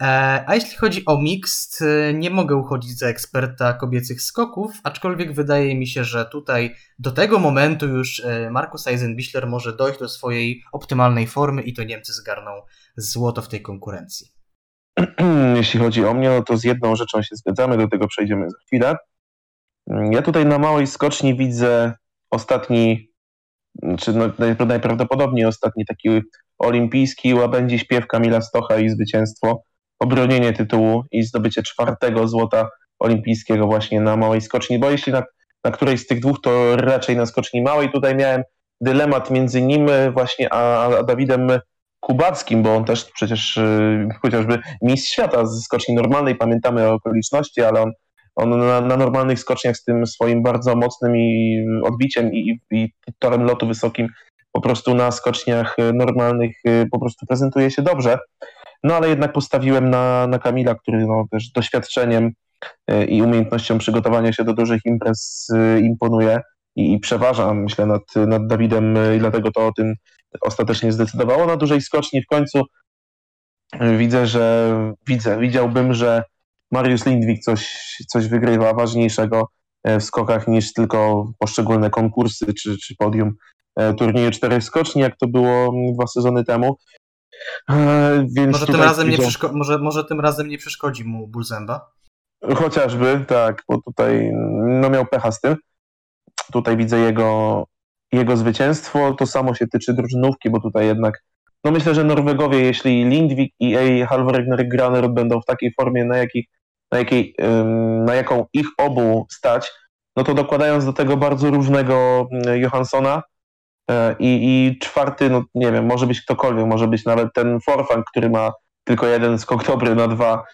E, A jeśli chodzi o mixed, e, nie mogę uchodzić za eksperta kobiecych skoków, aczkolwiek wydaje mi się, że tutaj do tego momentu już Markus Eisenbichler może dojść do swojej optymalnej formy i to Niemcy zgarną złoto w tej konkurencji. Jeśli chodzi o mnie, no to z jedną rzeczą się zgadzamy, do tego przejdziemy za chwilę. Ja tutaj na małej skoczni widzę ostatni, czy no, naj- najprawdopodobniej ostatni taki olimpijski łabędzi śpiew Kamila Stocha i zwycięstwo, obronienie tytułu i zdobycie czwartego złota olimpijskiego właśnie na małej skoczni, bo jeśli na, na którejś z tych dwóch, to raczej na skoczni małej. Tutaj miałem dylemat między nim właśnie a, a Dawidem Kubackim, bo on też przecież y, chociażby mistrz świata z skoczni normalnej, pamiętamy okoliczności, ale on, on na, na normalnych skoczniach z tym swoim bardzo mocnym i odbiciem i, i torem lotu wysokim po prostu na skoczniach y, normalnych y, po prostu prezentuje się dobrze. No ale jednak postawiłem na, na Kamila, który no, też doświadczeniem i umiejętnością przygotowania się do dużych imprez imponuje i, i przeważa, myślę, nad, nad Dawidem i dlatego to o tym ostatecznie zdecydowało. Na dużej skoczni w końcu y, widzę, że widzę, widziałbym, że Mariusz Lindwik coś, coś wygrywa ważniejszego e, w skokach niż tylko poszczególne konkursy czy, czy podium e, turnieju czterech skoczni, jak to było mm, dwa sezony temu. E, Więc Może tym, razem nie przeszko- może, może tym razem nie przeszkodzi mu ból zęba? Chociażby, tak, bo tutaj no miał pecha z tym. Tutaj widzę jego, jego zwycięstwo. To samo się tyczy drużynówki, bo tutaj jednak, no myślę, że Norwegowie, jeśli Lindvik i Ej Halvregner Graner będą w takiej formie, na, jakiej, na, jakiej, na jaką ich obu stać, no to dokładając do tego bardzo różnego mm, Johanssona e, i, i czwarty, no nie wiem, może być ktokolwiek, może być nawet ten Forfang, który ma tylko jeden skok dobry na dwa,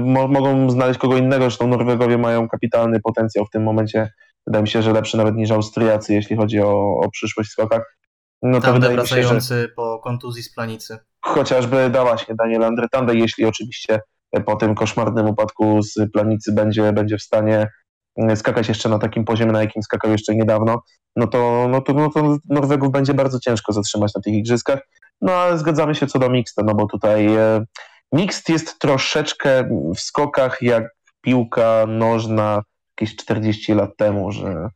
Mo- mogą znaleźć kogo innego, zresztą Norwegowie mają kapitalny potencjał w tym momencie. Wydaje mi się, że lepszy nawet niż Austriacy, jeśli chodzi o, o przyszłość w skokach. No to wydaje mi się, że wracający po kontuzji z planicy. chociażby dała się Daniel Andretande, jeśli oczywiście po tym koszmarnym upadku z planicy będzie, będzie w stanie mm, skakać jeszcze na takim poziomie, na jakim skakał jeszcze niedawno, no to, no to, no to Norwegów będzie bardzo ciężko zatrzymać na tych igrzyskach. No ale zgadzamy się co do mixta, no bo tutaj e, mixt jest troszeczkę w skokach jak piłka nożna jakieś 40 lat temu, że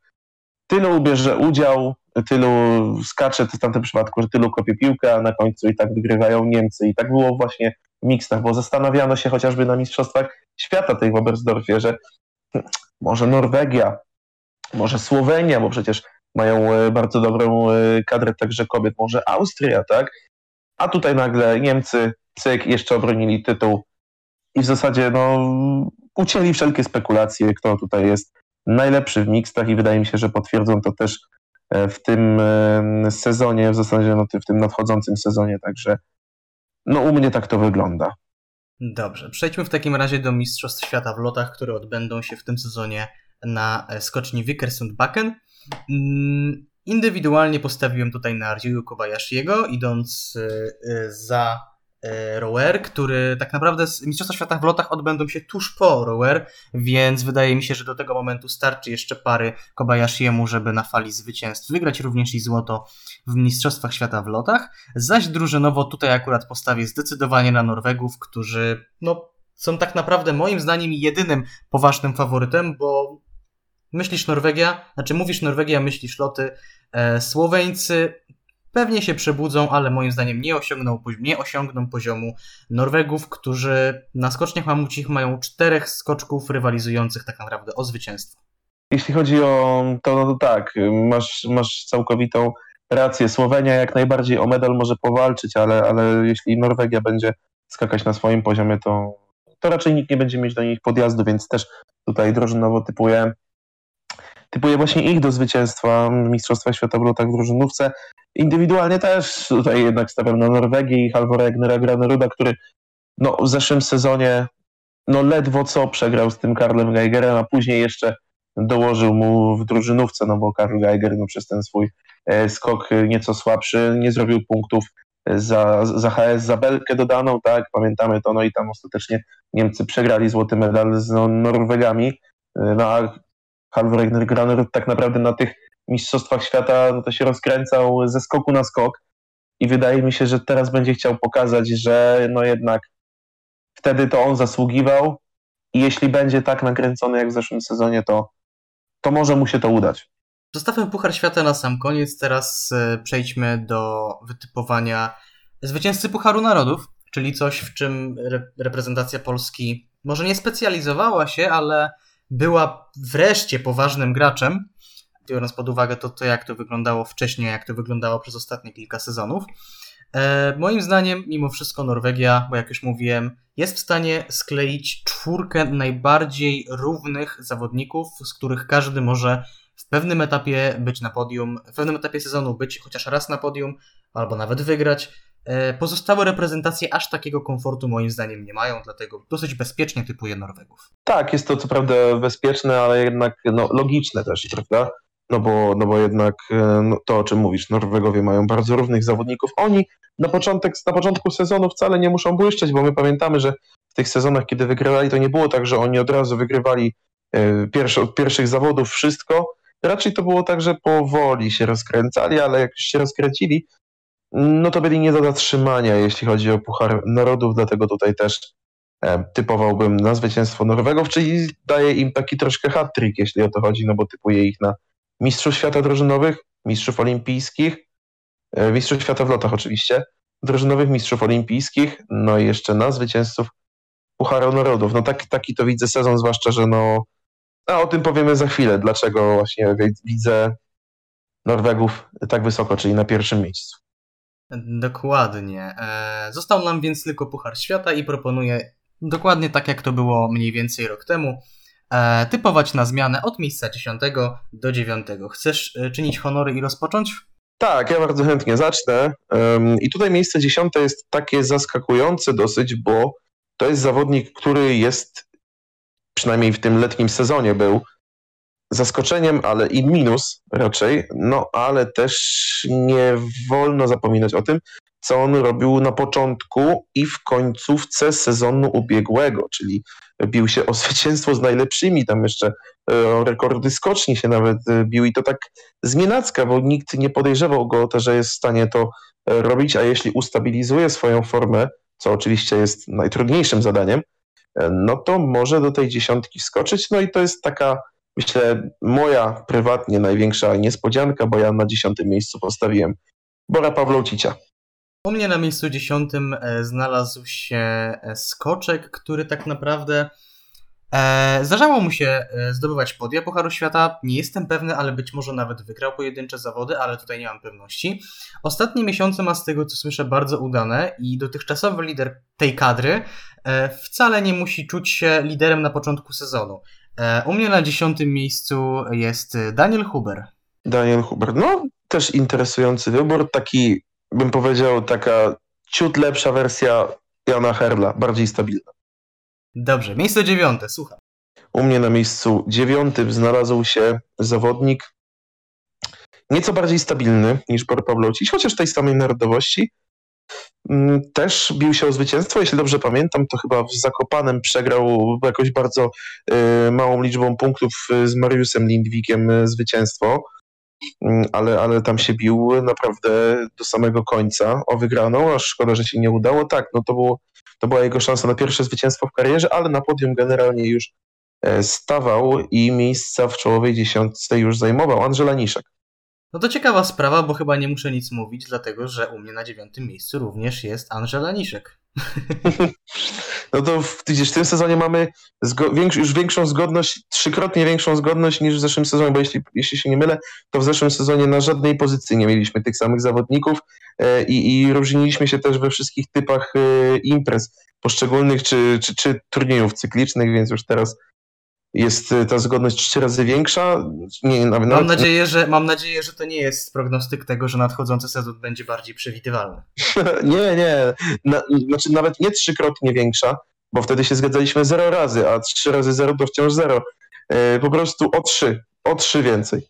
tylu bierze udział, tylu skacze, to w tamtym przypadku, że tylu kopie piłkę, a na końcu i tak wygrywają Niemcy. I tak było właśnie w mixtach, bo zastanawiano się chociażby na Mistrzostwach Świata tej w Oberstdorfie, że może Norwegia, może Słowenia, bo przecież mają e, bardzo dobrą e, kadrę także kobiet, może Austria, tak? A tutaj nagle Niemcy, cyk, jeszcze obronili tytuł i w zasadzie no, ucięli wszelkie spekulacje, kto tutaj jest najlepszy w mixtach i wydaje mi się, że potwierdzą to też e, w tym e, sezonie, w zasadzie no, w tym nadchodzącym sezonie, także no u mnie tak to wygląda. Dobrze, przejdźmy w takim razie do Mistrzostw Świata w lotach, które odbędą się w tym sezonie na e, skoczni Vickersund-Bakken. Mm, Indywidualnie postawiłem tutaj na Ryu Kobayashiego, idąc za rower, który tak naprawdę z Mistrzostwa Świata w lotach odbędą się tuż po rower, więc wydaje mi się, że do tego momentu starczy jeszcze pary Kobayashiemu, żeby na fali zwycięstw wygrać również i złoto w Mistrzostwach Świata w lotach. Zaś drużynowo tutaj akurat postawię zdecydowanie na Norwegów, którzy no, są tak naprawdę moim zdaniem jedynym poważnym faworytem, bo myślisz Norwegia, znaczy mówisz Norwegia, myślisz loty, e, Słoweńcy pewnie się przebudzą, ale moim zdaniem nie osiągną, nie osiągną poziomu Norwegów, którzy na skoczniach mamucich mają czterech skoczków rywalizujących tak naprawdę o zwycięstwo. Jeśli chodzi o to, no to tak, masz, masz całkowitą rację. Słowenia jak najbardziej o medal może powalczyć, ale, ale jeśli Norwegia będzie skakać na swoim poziomie, to, to raczej nikt nie będzie mieć do nich podjazdu, więc też tutaj drużynowo typuję, typuję właśnie ich do zwycięstwa Mistrzostwa Świata w lotach w drużynówce. Indywidualnie też tutaj jednak stawiam na Norwegię i Halvora Egnera Graneruda, który no, w zeszłym sezonie no, ledwo co przegrał z tym Karlem Geigerem, a później jeszcze dołożył mu w drużynówce, no bo Karl Geiger no, przez ten swój e, skok nieco słabszy nie zrobił punktów za, za HS, za belkę dodaną, tak, pamiętamy to, no i tam ostatecznie Niemcy przegrali złoty medal z no, Norwegami, E, no a Halvor Graner tak naprawdę na tych mistrzostwach świata no, to się rozkręcał ze skoku na skok i wydaje mi się, że teraz będzie chciał pokazać, że no jednak wtedy to on zasługiwał i jeśli będzie tak nakręcony jak w zeszłym sezonie, to, to może mu się to udać. Zostawmy Puchar Świata na sam koniec. Teraz e, przejdźmy do wytypowania zwycięzcy Pucharu Narodów, czyli coś, w czym re- reprezentacja Polski może nie specjalizowała się, ale była wreszcie poważnym graczem. biorąc pod uwagę to, to, jak to wyglądało wcześniej, jak to wyglądało przez ostatnie kilka sezonów. E, moim zdaniem, mimo wszystko, Norwegia, bo jak już mówiłem, jest w stanie skleić czwórkę najbardziej równych zawodników, z których każdy może w pewnym etapie być na podium, w pewnym etapie sezonu być chociaż raz na podium, albo nawet wygrać. E, pozostałe reprezentacje aż takiego komfortu moim zdaniem nie mają, dlatego dosyć bezpiecznie typuję Norwegów. Tak, jest to co prawda bezpieczne, ale jednak no, logiczne też, prawda? No bo, no bo jednak e, no, to, o czym mówisz, Norwegowie mają bardzo równych zawodników. Oni na, początek, na początku sezonu wcale nie muszą błyszczeć, bo my pamiętamy, że w tych sezonach, kiedy wygrywali, to nie było tak, że oni od razu wygrywali e, pierwszy, od pierwszych zawodów wszystko. Raczej to było tak, że powoli się rozkręcali, ale jak już się rozkręcili, no to byli nie do zatrzymania, jeśli chodzi o Puchar Narodów, dlatego tutaj też e, typowałbym na zwycięstwo Norwegów, czyli daje im taki troszkę hat-trick, jeśli o to chodzi, no bo typuje ich na mistrzów świata drużynowych, mistrzów olimpijskich, e, mistrzów świata w lotach oczywiście, drużynowych mistrzów olimpijskich, no i jeszcze na zwycięzców Pucharu Narodów. No tak, taki to widzę sezon, zwłaszcza, że no, a o tym powiemy za chwilę, dlaczego właśnie widzę Norwegów tak wysoko, czyli na pierwszym miejscu. Dokładnie. E, został nam więc tylko Puchar Świata i proponuję dokładnie tak, jak to było mniej więcej rok temu, e, typować na zmianę od miejsca 10 do 9. Chcesz e, czynić honory i rozpocząć? Tak, ja bardzo chętnie zacznę. I tutaj miejsce 10 jest takie zaskakujące dosyć, bo to jest zawodnik, który jest, przynajmniej w tym letnim sezonie był, zaskoczeniem, ale i minus raczej, no ale też nie wolno zapominać o tym, co on robił na początku i w końcówce sezonu ubiegłego, czyli bił się o zwycięstwo z najlepszymi, tam jeszcze e, rekordy skoczni się nawet e, bił i to tak znienacka, bo nikt nie podejrzewał go to, że jest w stanie to e, robić, a jeśli ustabilizuje swoją formę, co oczywiście jest najtrudniejszym zadaniem, no to może do tej dziesiątki wskoczyć, no i to jest taka myślę, moja prywatnie największa niespodzianka, bo ja na dziesiątym miejscu postawiłem Bora Pawlocicia. U mnie na miejscu dziesiątym e, znalazł się e, skoczek, który tak naprawdę e, zdarzało mu się e, zdobywać podia Pucharu Świata. Nie jestem pewny, ale być może nawet wygrał pojedyncze zawody, ale tutaj nie mam pewności. Ostatnie miesiące ma z tego, co słyszę, bardzo udane i dotychczasowy lider tej kadry e, wcale nie musi czuć się liderem na początku sezonu. E, u mnie na dziesiątym miejscu jest Daniel Huber. Daniel Huber, no też interesujący wybór, taki bym powiedział taka ciut lepsza wersja Jana Herla, bardziej stabilna. Dobrze, miejsce dziewiąte, słucham. U mnie na miejscu dziewiątym znalazł się zawodnik nieco bardziej stabilny niż Bor Pawlocic, chociaż tej samej narodowości, też bił się o zwycięstwo. Jeśli dobrze pamiętam, to chyba w Zakopanem przegrał jakoś bardzo y, małą liczbą punktów y, z Mariusem Lindwikiem y, zwycięstwo, mm, ale, ale tam się bił naprawdę do samego końca o wygraną, aż szkoda, że się nie udało. Tak, no to, było, to była jego szansa na pierwsze zwycięstwo w karierze, ale na podium generalnie już e, stawał i miejsca w czołowej dziesiątce już zajmował Andrzej Niszek. No to ciekawa sprawa, bo chyba nie muszę nic mówić, dlatego że u mnie na dziewiątym miejscu również jest Angela Niszek. No to widzisz, w tym sezonie mamy większ, już większą zgodność, trzykrotnie większą zgodność niż w zeszłym sezonie, bo jeśli, jeśli się nie mylę, to w zeszłym sezonie na żadnej pozycji nie mieliśmy tych samych zawodników e, i, i różniliśmy się też we wszystkich typach e, imprez poszczególnych czy, czy, czy turniejów cyklicznych, więc już teraz jest y, ta zgodność trzy razy większa. Nie, nawet, mam, nadzieję, że, mam nadzieję, że to nie jest prognostyk tego, że nadchodzący sezon będzie bardziej przewidywalny. nie, nie. Na, znaczy nawet nie trzykrotnie większa, bo wtedy się zgadzaliśmy zero razy, a trzy razy zero to wciąż zero. Yy, po prostu o trzy. O trzy więcej.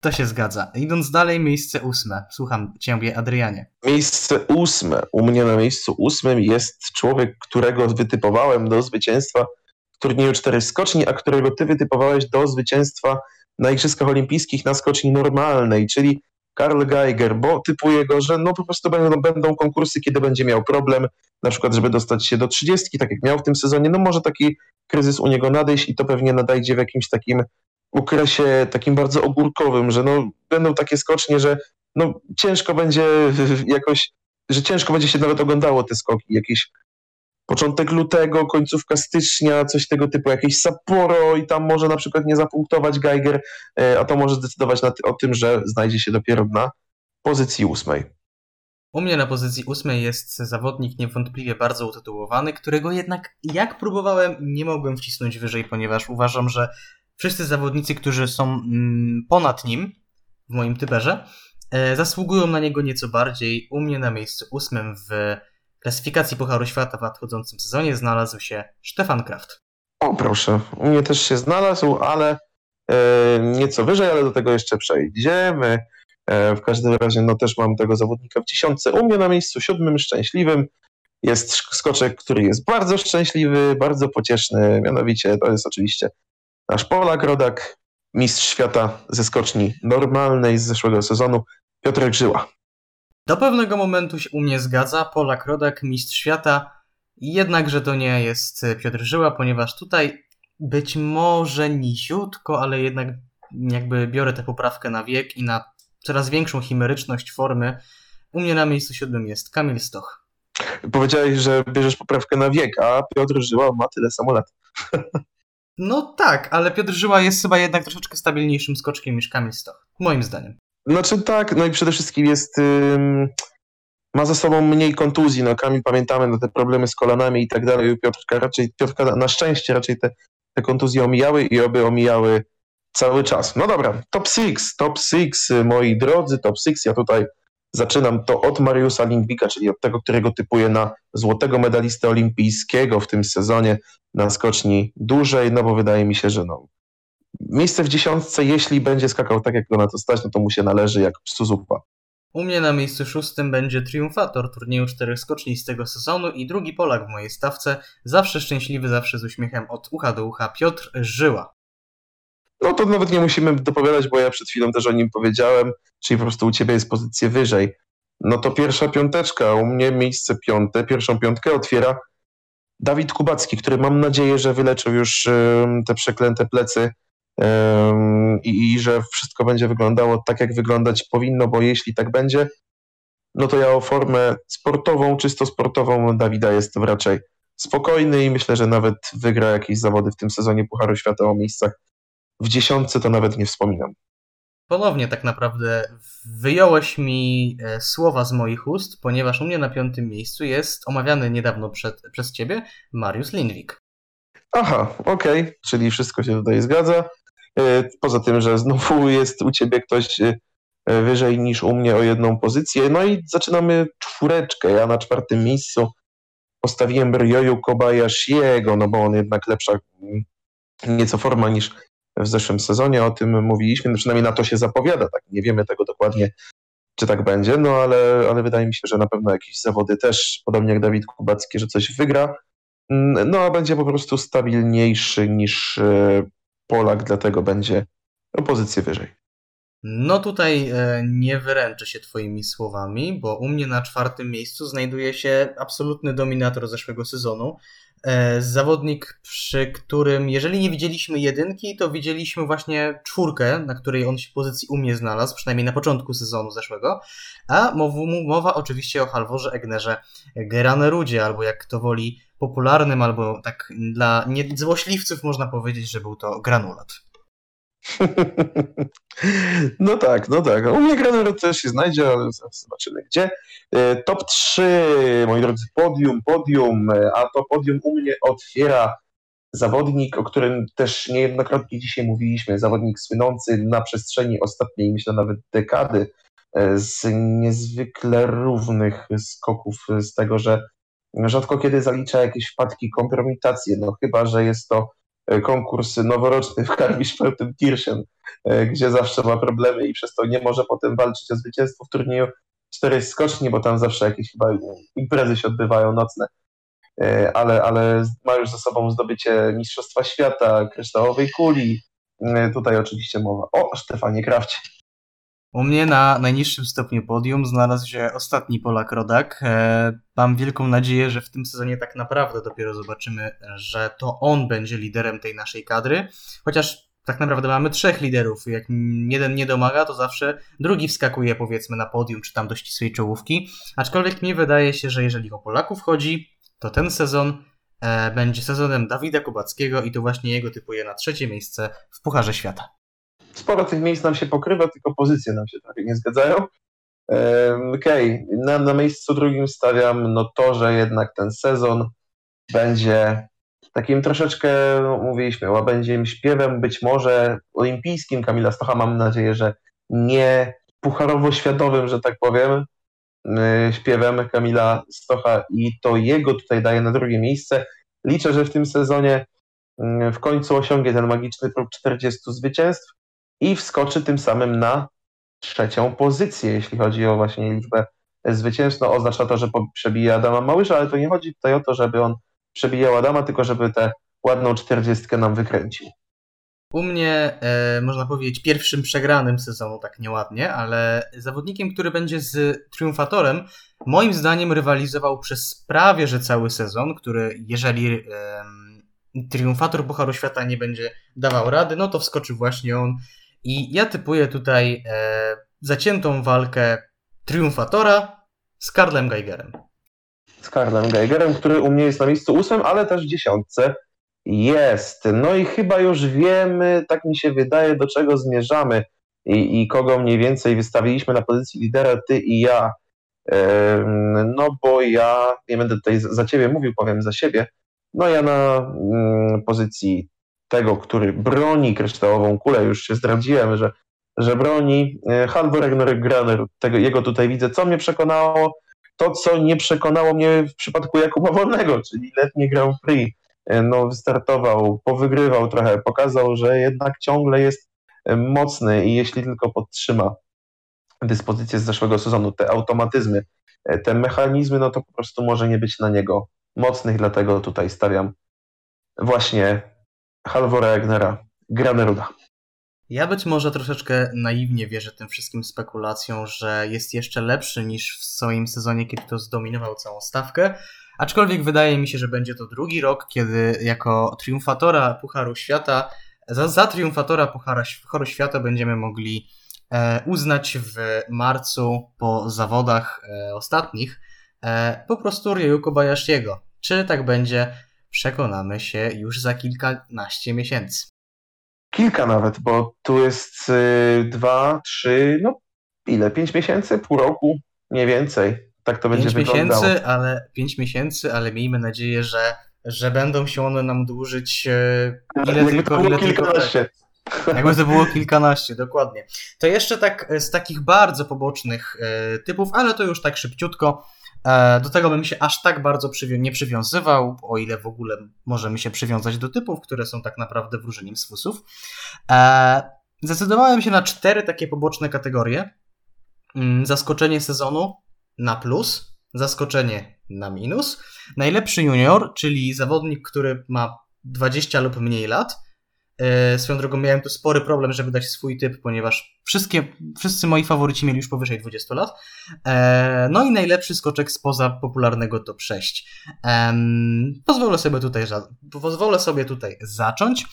To się zgadza. Idąc dalej, miejsce ósme. Słucham ciebie, Adrianie. Miejsce ósme. U mnie na miejscu ósmym jest człowiek, którego wytypowałem do zwycięstwa turnieju cztery skoczni, a którego ty wytypowałeś do zwycięstwa na Igrzyskach Olimpijskich na skoczni normalnej, czyli Karl Geiger, bo typuje go, że no po prostu będą, będą konkursy, kiedy będzie miał problem, na przykład, żeby dostać się do trzydziestki, tak jak miał w tym sezonie, no może taki kryzys u niego nadejść i to pewnie nadejdzie w jakimś takim okresie takim bardzo ogórkowym, że no będą takie skocznie, że no ciężko będzie jakoś, że ciężko będzie się nawet oglądało te skoki, jakieś początek lutego, końcówka stycznia, coś tego typu, jakieś Sapporo i tam może na przykład nie zapunktować Geiger, e, a to może zdecydować o tym, że znajdzie się dopiero na pozycji ósmej. U mnie na pozycji ósmej jest zawodnik niewątpliwie bardzo utytułowany, którego jednak jak próbowałem, nie mogłem wcisnąć wyżej, ponieważ uważam, że wszyscy zawodnicy, którzy są mm, ponad nim w moim typerze, e, zasługują na niego nieco bardziej. U mnie na miejscu ósmym w klasyfikacji Pucharu Świata w nadchodzącym sezonie znalazł się Stefan Kraft. O proszę, u mnie też się znalazł, ale e, nieco wyżej, ale do tego jeszcze przejdziemy. E, w każdym razie no też mam tego zawodnika w dziesiątce. U mnie na miejscu siódmym szczęśliwym jest sk- skoczek, który jest bardzo szczęśliwy, bardzo pocieszny. Mianowicie to jest oczywiście nasz Polak Rodak, mistrz świata ze skoczni normalnej z zeszłego sezonu, Piotrek Żyła. Do pewnego momentu się u mnie zgadza, Polak Rodak, mistrz świata, jednakże to nie jest Piotr Żyła, ponieważ tutaj być może niziutko, ale jednak jakby biorę tę poprawkę na wiek i na coraz większą chimeryczność formy. U mnie na miejscu siódmym jest Kamil Stoch. Powiedziałeś, że bierzesz poprawkę na wiek, a Piotr Żyła ma tyle samo lat. No tak, ale Piotr Żyła jest chyba jednak troszeczkę stabilniejszym skoczkiem niż Kamil Stoch, moim zdaniem. Znaczy tak, no i przede wszystkim jest. ym, ma za sobą mniej kontuzji. No Kamil pamiętamy no, te problemy z kolanami i tak dalej. Piotrka raczej, Piotrka na szczęście raczej te, te kontuzje omijały i oby omijały cały czas. No dobra, top 6, top 6, moi drodzy, top 6. Ja tutaj zaczynam to od Mariusa Lindwika, czyli od tego, którego typuję na złotego medalistę olimpijskiego w tym sezonie na skoczni dłużej, no bo wydaje mi się, że no, miejsce w dziesiątce, jeśli będzie skakał tak, jak go na to stać, no to mu się należy jak psu zupa. U mnie na miejscu szóstym będzie triumfator turnieju czterech skoczni z tego sezonu i drugi Polak w mojej stawce, zawsze szczęśliwy, zawsze z uśmiechem od ucha do ucha, Piotr Żyła. No to nawet nie musimy dopowiadać, bo ja przed chwilą też o nim powiedziałem, czyli po prostu u ciebie jest pozycję wyżej. No to pierwsza piąteczka, u mnie miejsce piąte, pierwszą piątkę otwiera Dawid Kubacki, który mam nadzieję, że wyleczył już te przeklęte plecy i, i że wszystko będzie wyglądało tak, jak wyglądać powinno, bo jeśli tak będzie, no to ja o formę sportową, czysto sportową Dawida jestem raczej spokojny i myślę, że nawet wygra jakieś zawody w tym sezonie Pucharu Świata o miejscach w dziesiątce, to nawet nie wspominam. Ponownie tak naprawdę wyjąłeś mi e, słowa z moich ust, ponieważ u mnie na piątym miejscu jest omawiany niedawno przed, przez ciebie Mariusz Lindwik. Aha, okej, czyli wszystko się tutaj zgadza. E, Poza tym, że znowu jest u ciebie ktoś e, wyżej niż u mnie o jedną pozycję. No i zaczynamy czwóreczkę. Ja na czwartym miejscu postawiłem Ryoyu Kobayashiego, no bo on jednak lepsza mm, nieco forma niż w zeszłym sezonie. O tym mówiliśmy, no przynajmniej na to się zapowiada. Tak? Nie wiemy tego dokładnie, czy tak będzie, no ale, ale wydaje mi się, że na pewno jakieś zawody też, podobnie jak Dawid Kubacki, że coś wygra. Mm, No a będzie po prostu stabilniejszy niż e, Polak, dlatego będzie o pozycję wyżej. No tutaj e, nie wyręczę się twoimi słowami, bo u mnie na czwartym miejscu znajduje się absolutny dominator zeszłego sezonu. E, zawodnik, przy którym, jeżeli nie widzieliśmy jedynki, to widzieliśmy właśnie czwórkę, na której on się pozycji u mnie znalazł, przynajmniej na początku sezonu zeszłego. A mowa, oczywiście o Halvorze Egnerze Geranerudzie, albo jak to woli popularnym, albo tak dla niezłośliwców można powiedzieć, że był to granulat. No tak, no tak. U mnie Graner też się znajdzie, ale zobaczymy gdzie. E, Top 3, moi drodzy, podium, podium, e, a to podium u mnie otwiera zawodnik, o którym też niejednokrotnie dzisiaj mówiliśmy, zawodnik słynący na przestrzeni ostatniej, myślę nawet dekady, e, z niezwykle równych skoków, z tego, że rzadko kiedy zalicza jakieś wpadki, kompromitacje, no chyba, że jest to konkurs noworoczny w Karmisch-Partenkirchen, e, gdzie zawsze ma problemy i przez to nie może potem walczyć o zwycięstwo w turnieju czterech skoczni, bo tam zawsze jakieś chyba imprezy się odbywają nocne. E, Ale, ale ma już za sobą zdobycie Mistrzostwa Świata, kryształowej kuli. E, Tutaj oczywiście mowa o Stefanie Krawcie. U mnie na najniższym stopniu podium znalazł się ostatni Polak Rodak. E, Mam wielką nadzieję, że w tym sezonie tak naprawdę dopiero zobaczymy, że to on będzie liderem tej naszej kadry. Chociaż tak naprawdę mamy trzech liderów. Jak jeden nie domaga, to zawsze drugi wskakuje powiedzmy na podium, czy tam do ścisłej czołówki. Aczkolwiek mi wydaje się, że jeżeli o Polaków chodzi, to ten sezon e, będzie sezonem Dawida Kubackiego i to właśnie jego typuje na trzecie miejsce w Pucharze Świata. Sporo tych miejsc nam się pokrywa, tylko pozycje nam się trochę nie zgadzają. Okej, na, na miejscu drugim stawiam no to, że jednak ten sezon będzie takim troszeczkę, mówiliśmy, łabędziem śpiewem, być może olimpijskim Kamila Stocha, mam nadzieję, że nie pucharowo-światowym, że tak powiem, y, śpiewem Kamila Stocha i to jego tutaj daje na drugie miejsce. Liczę, że w tym sezonie y, w końcu osiągnie ten magiczny próg 40 zwycięstw i wskoczy tym samym na trzecią pozycję, jeśli chodzi o właśnie liczbę zwycięstw. No, oznacza to, że przebije Adama Małysza, ale to nie chodzi tutaj o to, żeby on przebijał Adama, tylko żeby tę ładną czterdziestkę nam wykręcił. U mnie, e, można powiedzieć, pierwszym przegranym sezonu, tak nieładnie, ale zawodnikiem, który będzie z triumfatorem, moim zdaniem rywalizował przez prawie że cały sezon, który jeżeli em, triumfator Pucharu Świata nie będzie dawał rady, no to wskoczy właśnie on. I ja typuję tutaj e, zaciętą walkę triumfatora z Karlem Geigerem. z Karlem Geigerem, który u mnie jest na miejscu ósmym, ale też w dziesiątce jest. No i chyba już wiemy, tak mi się wydaje, do czego zmierzamy i, i kogo mniej więcej wystawiliśmy na pozycji lidera, ty i ja. No bo ja, nie będę tutaj za za ciebie mówił, powiem za siebie, no ja na mm, pozycji tego, który broni kryształową kulę, już się zdradziłem, że, że broni e, Halvor Graner, tego, jego tutaj widzę, co mnie przekonało, to, co nie przekonało mnie w przypadku Jakuba Wolnego, czyli letnie Grand Prix. E, No, wystartował, powygrywał trochę, pokazał, że jednak ciągle jest e, mocny i jeśli tylko podtrzyma dyspozycje z zeszłego sezonu, te automatyzmy, te mechanizmy, no to po prostu może nie być na niego mocnych, dlatego tutaj stawiam właśnie Halvora Egnera, Graneruda. Ja być może troszeczkę naiwnie wierzę tym wszystkim spekulacjom, że jest jeszcze lepszy niż w swoim sezonie, kiedy to zdominował całą stawkę. Aczkolwiek wydaje mi się, że będzie to drugi rok, kiedy jako triumfatora Pucharu Świata, za, za triumfatora Pucharu Świata będziemy mogli e, uznać w marcu po zawodach e, ostatnich e, po prostu Ryu Kobayashiego. Czy tak będzie, przekonamy się już za kilkanaście miesięcy. Kilka nawet, bo tu jest y, dwa, trzy, no ile, pięć miesięcy, pół roku, mniej więcej. Tak to będzie Pięć wyglądało. miesięcy, ale pięć miesięcy, ale miejmy nadzieję, że, że będą się one nam dłużyć e, ile Jakby tylko, to było ile tylko kilkanaście. jakby to było kilkanaście, dokładnie. To jeszcze tak z takich bardzo pobocznych e, typów, ale to już tak szybciutko. E, do tego bym się aż tak bardzo nie przywiązywał, o ile w ogóle możemy się przywiązać do typów, które są tak naprawdę wróżeniem z fusów. E, zdecydowałem się na cztery takie poboczne kategorie. Mm, Zaskoczenie sezonu na plus, zaskoczenie na minus, najlepszy junior, czyli zawodnik, który ma 20 lub mniej lat. E, Swoją drogą miałem tu spory problem, żeby dać swój typ, ponieważ wszystkie, wszyscy moi faworyci mieli już powyżej 20 lat. E, No i najlepszy skoczek spoza popularnego top 6. Em, Pozwolę sobie tutaj, pozwolę sobie tutaj zacząć.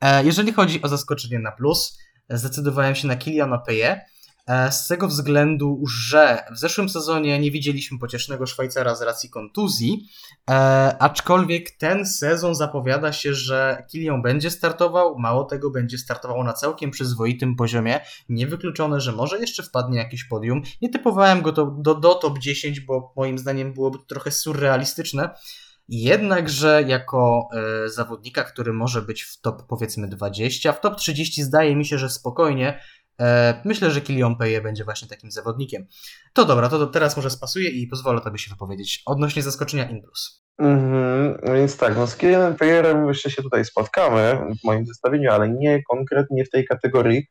E, Jeżeli chodzi o zaskoczenie na plus, zdecydowałem się na Kiliana Peje. E, Z tego względu, że w zeszłym sezonie nie widzieliśmy pociesznego Szwajcara z racji kontuzji, e, aczkolwiek ten sezon zapowiada się, że Kilian będzie startował, mało tego, będzie startował na całkiem przyzwoitym poziomie. Niewykluczone, że może jeszcze wpadnie jakieś podium. Nie typowałem go to, do, do top 10, bo moim zdaniem byłoby to trochę surrealistyczne. Jednakże jako e, zawodnika, który może być w top powiedzmy 20, w top 30 zdaje mi się, że spokojnie. E, myślę, że Kilian Peje będzie właśnie takim zawodnikiem. To dobra, to, teraz może spasuję i pozwolę tobie się wypowiedzieć odnośnie zaskoczenia Inplus. Mhm, więc tak, no z Kylianem Payerem jeszcze się tutaj spotkamy w moim zestawieniu, ale nie konkretnie w tej kategorii,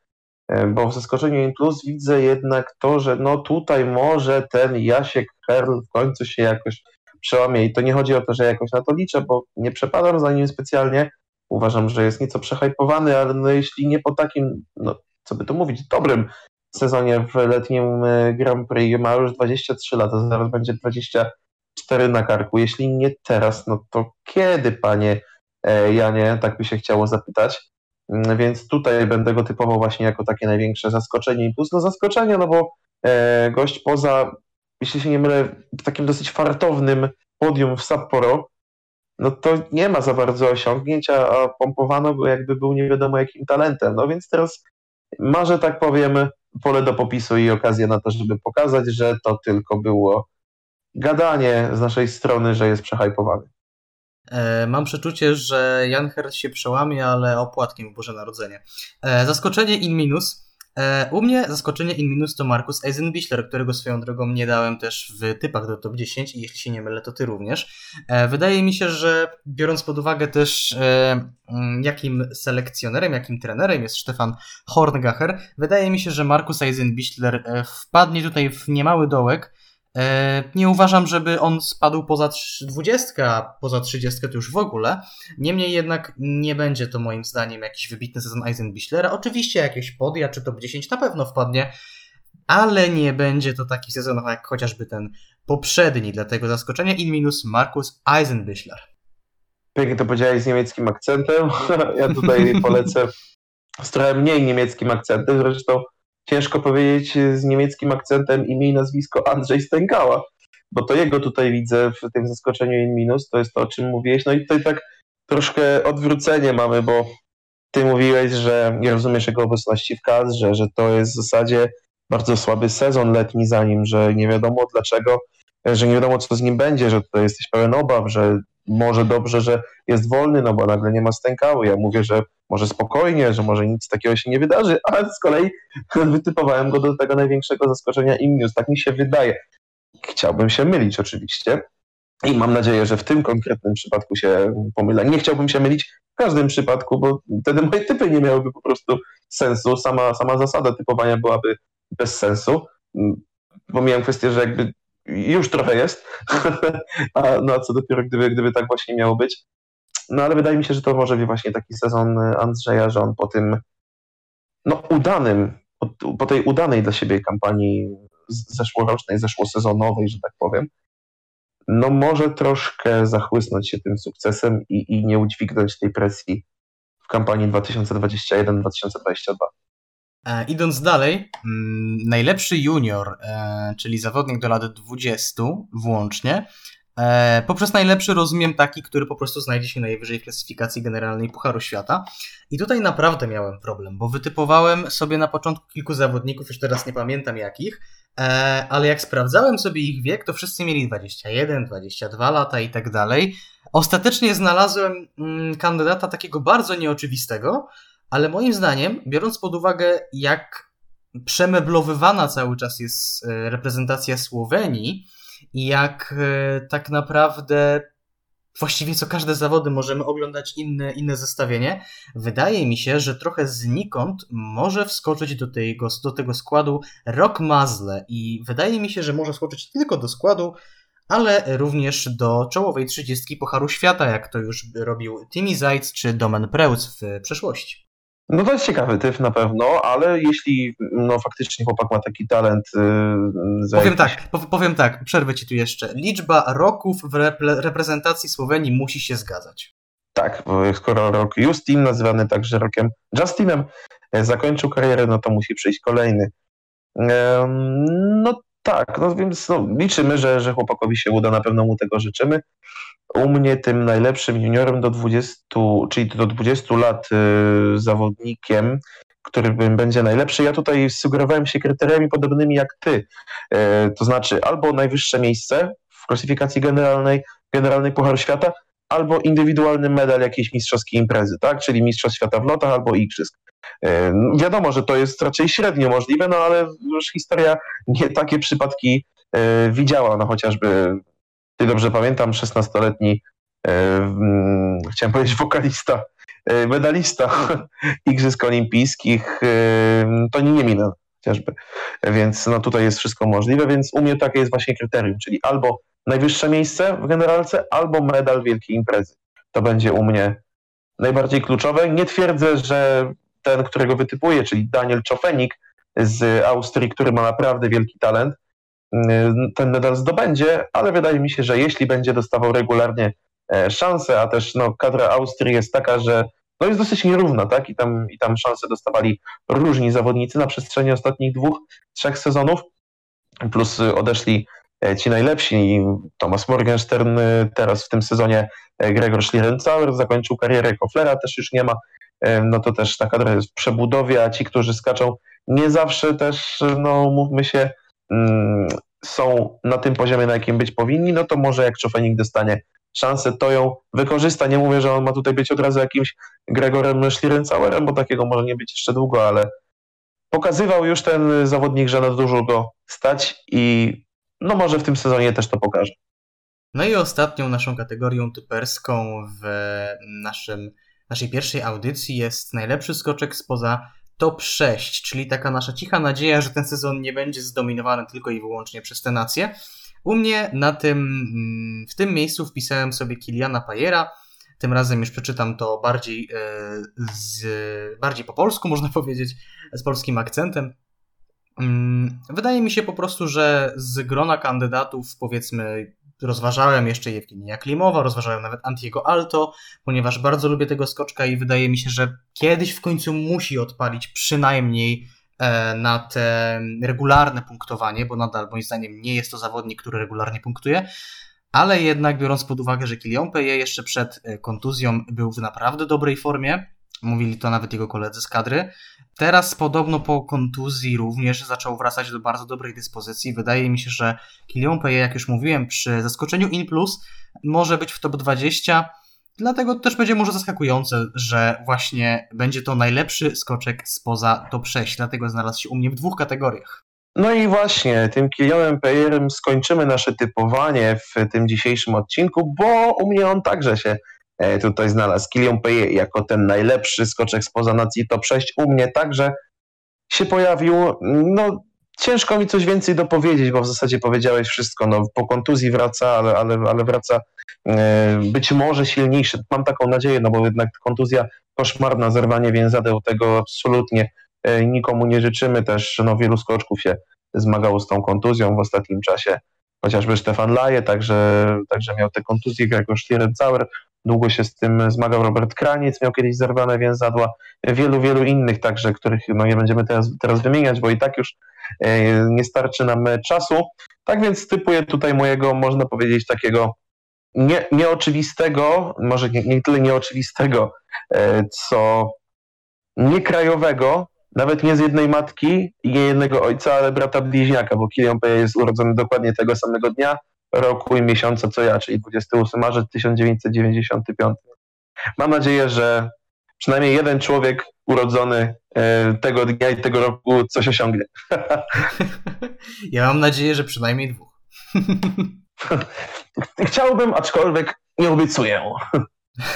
e, bo w zaskoczeniu In Plus widzę jednak to, że no tutaj może ten Jasiek Herl w końcu się jakoś przełamie i to nie chodzi o to, że jakoś na to liczę, bo nie przepadam za nim specjalnie, uważam, że jest nieco przehypowany, ale no jeśli nie po takim, no co by to mówić, dobrym sezonie w letnim e, Grand Prix, ma już 23 lata, zaraz będzie 24 na karku. Jeśli nie teraz, no to kiedy, panie e, Janie, tak by się chciało zapytać. Mm, Więc tutaj będę go typował właśnie jako takie największe zaskoczenie i plus no zaskoczenie, no bo e, gość poza, jeśli się nie mylę, takim dosyć fartownym podium w Sapporo, no to nie ma za bardzo osiągnięć, a pompowano go jakby był nie wiadomo jakim talentem. No więc teraz ma, że tak powiem, pole do popisu i okazję na to, żeby pokazać, że to tylko było gadanie z naszej strony, że jest przehajpowany. E, mam przeczucie, że Jan Hert się przełamie, ale opłatkiem w Boże Narodzenie. E, zaskoczenie in minus. E, u mnie zaskoczenie in minus to Markus Eisenbichler, którego swoją drogą nie dałem też w typach do top 10 i jeśli się nie mylę, to ty również. E, wydaje mi się, że biorąc pod uwagę też e, jakim selekcjonerem, jakim trenerem jest Stefan Horngacher, wydaje mi się, że Markus Eisenbichler wpadnie tutaj w niemały dołek, Nie uważam, żeby on spadł poza 20, a poza 30 to już w ogóle. Niemniej jednak nie będzie to moim zdaniem jakiś wybitny sezon Eisenbichlera. Oczywiście jakieś podia czy top 10 na pewno wpadnie, ale nie będzie to taki sezon jak chociażby ten poprzedni. Dlatego zaskoczenie in minus Markus Eisenbichler. Pięknie to powiedziałeś z niemieckim akcentem. Ja tutaj polecę z trochę mniej niemieckim akcentem. Zresztą ciężko powiedzieć z niemieckim akcentem imię i nazwisko Andrzej Stękała, bo to jego tutaj widzę w tym zaskoczeniu in minus, to jest to, o czym mówiłeś. No i tutaj tak troszkę odwrócenie mamy, bo ty mówiłeś, że nie rozumiesz jego obecności w kadrze, że to jest w zasadzie bardzo słaby sezon letni za nim, że nie wiadomo dlaczego, że nie wiadomo co z nim będzie, że tutaj jesteś pełen obaw, że może dobrze, że jest wolny, no bo nagle nie ma stękały. Ja mówię, że może spokojnie, że może nic takiego się nie wydarzy, ale z kolei wytypowałem go do tego największego zaskoczenia Imnius. Tak mi się wydaje. Chciałbym się mylić oczywiście i mam nadzieję, że w tym konkretnym przypadku się pomylę. Nie chciałbym się mylić w każdym przypadku, bo wtedy moje typy nie miałyby po prostu sensu. Sama, sama zasada typowania byłaby bez sensu. Pomijam kwestię, że jakby już trochę jest, a, no a co dopiero gdyby, gdyby tak właśnie miało być. No ale wydaje mi się, że to może być właśnie taki sezon Andrzeja, że on po tym no udanym, po tej udanej dla siebie kampanii zeszłorocznej, zeszłosezonowej, że tak powiem, no może troszkę zachłysnąć się tym sukcesem i, i nie udźwignąć tej presji w kampanii 2021-2022. E, idąc dalej, mm, najlepszy junior, e, czyli zawodnik do lat 20 włącznie, e, poprzez najlepszy rozumiem taki, który po prostu znajdzie się najwyżej w klasyfikacji generalnej Pucharu Świata. I tutaj naprawdę miałem problem, bo wytypowałem sobie na początku kilku zawodników, już teraz nie pamiętam jakich, ale jak sprawdzałem sobie ich wiek, to wszyscy mieli 21, 22 lata i tak dalej. Ostatecznie znalazłem mm, kandydata takiego bardzo nieoczywistego, ale moim zdaniem, biorąc pod uwagę, jak przemeblowywana cały czas jest e, reprezentacja Słowenii i jak e, tak naprawdę właściwie co każde zawody możemy oglądać inne, inne zestawienie, wydaje mi się, że trochę znikąd może wskoczyć do tego, do tego składu Rock Mazle i wydaje mi się, że może wskoczyć nie tylko do składu, ale również do czołowej trzydziestki Pucharu Świata, jak to już robił Timmy Zajc czy Domen Preutz w przeszłości. No to jest ciekawy typ na pewno, ale jeśli no, faktycznie chłopak ma taki talent... Yy, Powiem jakiś- tak, pow- powiem tak, przerwę ci tu jeszcze. Liczba roków w repre- reprezentacji Słowenii musi się zgadzać. Tak, bo skoro rok Justin, nazywany także rokiem Justinem, e, zakończył karierę, no to musi przyjść kolejny. No tak, no więc no, liczymy, że, że chłopakowi się uda, na pewno mu tego życzymy. U mnie tym najlepszym juniorem do 20, czyli do 20 lat y, zawodnikiem, który będzie najlepszy, ja tutaj sugerowałem się kryteriami podobnymi jak ty. E, To znaczy albo najwyższe miejsce w klasyfikacji generalnej, generalnej Pucharu Świata, albo indywidualny medal jakiejś mistrzowskiej imprezy, tak? Czyli Mistrzostw Świata w lotach albo Igrzysk. E, no Wiadomo, że to jest raczej średnio możliwe, no ale już historia nie takie przypadki e, widziała, no chociażby, ty dobrze pamiętam, 16-letni, e, mm, chciałem powiedzieć wokalista, medalista Igrzysk Olimpijskich, to nie Nieminen chociażby. Więc no tutaj jest wszystko możliwe, więc u mnie takie jest właśnie kryterium, czyli albo najwyższe miejsce w generalce, albo medal wielkiej imprezy. To będzie u mnie najbardziej kluczowe. Nie twierdzę, że ten, którego wytypuję, czyli Daniel Czofenik z Austrii, który ma naprawdę wielki talent, mm, ten medal zdobędzie, ale wydaje mi się, że jeśli będzie dostawał regularnie e, szanse, a też no, kadra Austrii jest taka, że no, jest dosyć nierówna, tak? I tam, I tam szanse dostawali różni zawodnicy na przestrzeni ostatnich dwóch, trzech sezonów, plus y, odeszli e, ci najlepsi. Thomas Morgenstern e, teraz w tym sezonie, e, Gregor Schlierenzauer zakończył karierę, Koflera też już nie ma, no to też ta kadra jest przebudowie, a ci, którzy skaczą nie zawsze też, no mówmy się, mm, są na tym poziomie, na jakim być powinni, no to może jak Czofenik dostanie szansę, to ją wykorzysta. Nie mówię, że on ma tutaj być od razu jakimś Gregorem Schlierenzauerem, bo takiego może nie być jeszcze długo, ale pokazywał już ten zawodnik, że na dużo go stać i no może w tym sezonie też to pokaże. No i ostatnią naszą kategorią typerską w naszym, naszej pierwszej audycji jest najlepszy skoczek spoza top 6, czyli taka nasza cicha nadzieja, że ten sezon nie będzie zdominowany tylko i wyłącznie przez te nacje. U mnie na tym, mm, w tym miejscu wpisałem sobie Kiliana Pajera. Tym razem już przeczytam to bardziej, e, z, bardziej po polsku, można powiedzieć, z polskim akcentem. Mm, wydaje mi się po prostu, że z grona kandydatów, powiedzmy, rozważałem jeszcze Jewgenia Klimowa, rozważałem nawet Antiego Alto, ponieważ bardzo lubię tego skoczka i wydaje mi się, że kiedyś w końcu musi odpalić przynajmniej e, na te regularne punktowanie, bo nadal moim zdaniem nie jest to zawodnik, który regularnie punktuje, ale jednak biorąc pod uwagę, że Kilian Peje jeszcze przed e, kontuzją był w naprawdę dobrej formie, mówili to nawet jego koledzy z kadry, Teraz podobno po kontuzji również zaczął wracać do bardzo dobrej dyspozycji. Wydaje mi się, że Kilian Peje, jak już mówiłem, przy zaskoczeniu in plus może być w top 20. Dlatego też będzie może zaskakujące, że właśnie będzie to najlepszy skoczek spoza top 6. Dlatego znalazł się u mnie w dwóch kategoriach. No i właśnie tym Kilianem Pejerem skończymy nasze typowanie w tym dzisiejszym odcinku, bo u mnie on także się tutaj znalazł. Kilian Paye jako ten najlepszy skoczek spoza nacji top 6. U mnie także się pojawił. No, ciężko mi coś więcej dopowiedzieć, bo w zasadzie powiedziałeś wszystko. No, po kontuzji wraca, ale, ale, ale wraca e, być może silniejszy. Mam taką nadzieję, no bo jednak kontuzja koszmarna, zerwanie więzadeł, tego absolutnie e, nikomu nie życzymy. Też no, wielu skoczków się zmagało z tą kontuzją w ostatnim czasie. Chociażby Stefan Laje, także, także miał te kontuzje, Gregor Schlierencauer, Długo się z tym zmagał Robert Kraniec, miał kiedyś zerwane więzadła, wielu, wielu innych także, których no, nie będziemy teraz, teraz wymieniać, bo i tak już e, nie starczy nam czasu. Tak więc typuję tutaj mojego, można powiedzieć, takiego nie, nieoczywistego, może nie, nie tyle nieoczywistego, e, co niekrajowego, nawet nie z jednej matki i nie jednego ojca, ale brata bliźniaka, bo Kilian jest urodzony dokładnie tego samego dnia, roku i miesiąca co ja, czyli 28 marzec 1995. Mam nadzieję, że przynajmniej jeden człowiek urodzony e, tego dnia i tego roku coś osiągnie. Ja mam nadzieję, że przynajmniej dwóch. Chciałbym, aczkolwiek nie obiecuję.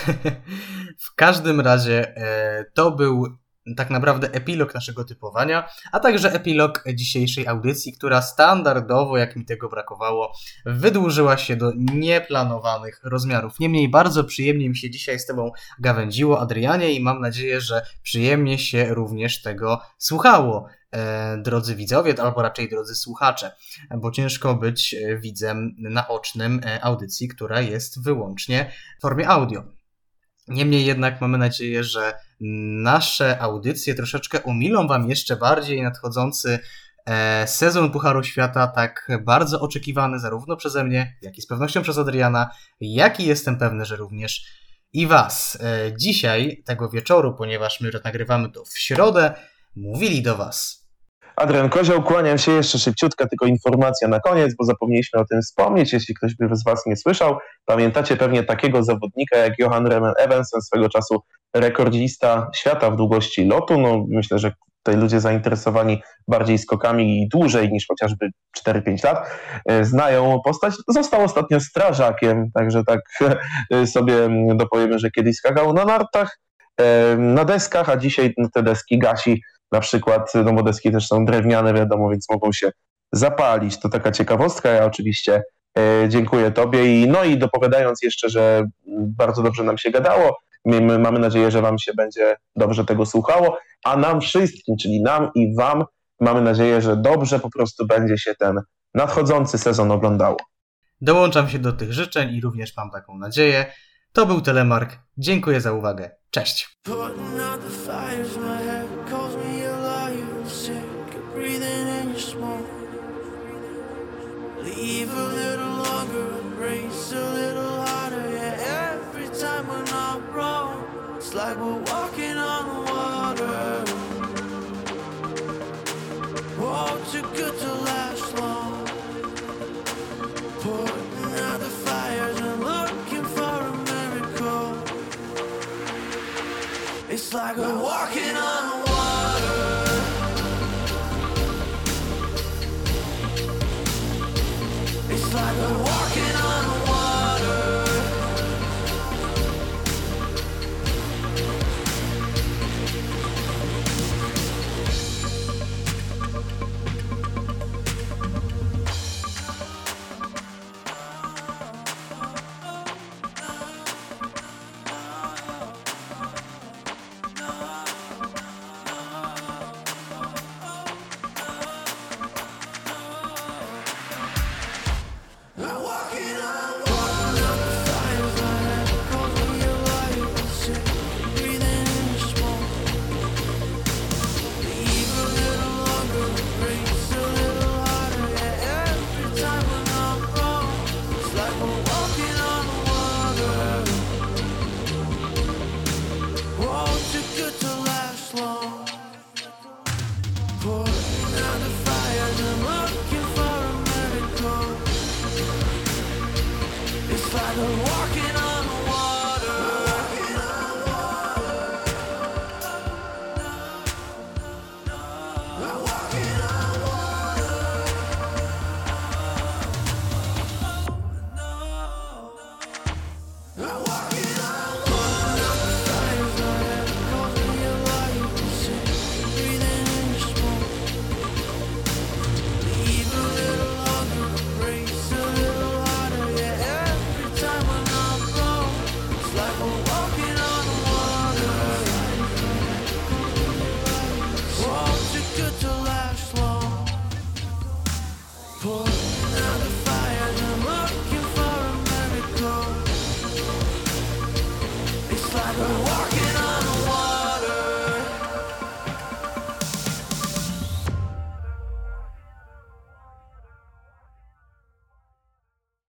W każdym razie e, to był tak naprawdę epilog naszego typowania, a także epilog dzisiejszej audycji, która standardowo, jak mi tego brakowało, wydłużyła się do nieplanowanych rozmiarów. Niemniej bardzo przyjemnie mi się dzisiaj z Tobą gawędziło, Adrianie, i mam nadzieję, że przyjemnie się również tego słuchało. E, drodzy widzowie, albo raczej drodzy słuchacze, bo ciężko być widzem naocznym e, audycji, która jest wyłącznie w formie audio. Niemniej jednak mamy nadzieję, że nasze audycje troszeczkę umilą Wam jeszcze bardziej nadchodzący e, sezon Pucharu Świata, tak bardzo oczekiwany zarówno przeze mnie, jak i z pewnością przez Adriana, jak i jestem pewny, że również i Was. E, dzisiaj, tego wieczoru, ponieważ my nagrywamy to w środę, mówili do Was Adrian Kozioł, kłaniam się jeszcze szybciutka, tylko informacja na koniec, bo zapomnieliśmy o tym wspomnieć, jeśli ktoś by z Was nie słyszał. Pamiętacie pewnie takiego zawodnika jak Johan Remen Evensen, swego czasu rekordzista świata w długości lotu. No, myślę, że tutaj ludzie zainteresowani bardziej skokami i dłużej niż chociażby 4-5 lat e, znają postać. Został ostatnio strażakiem, także tak sobie dopowiemy, że kiedyś skakał na nartach, e, na deskach, a dzisiaj te deski gasi na przykład, no bo deski też są drewniane, wiadomo, więc mogą się zapalić. To taka ciekawostka. Ja oczywiście e, dziękuję Tobie i no i dopowiadając jeszcze, że bardzo dobrze nam się gadało, my, mamy nadzieję, że Wam się będzie dobrze tego słuchało, a nam wszystkim, czyli nam i Wam, mamy nadzieję, że dobrze po prostu będzie się ten nadchodzący sezon oglądało. Dołączam się do tych życzeń i również mam taką nadzieję. To był Telemark. Dziękuję za uwagę. Cześć. Believe a little longer, embrace a little harder. Yeah, every time we're not wrong, it's like we're walking on water. Oh, too good to last long. Putting out the fires and looking for a miracle. It's like we're walking on like a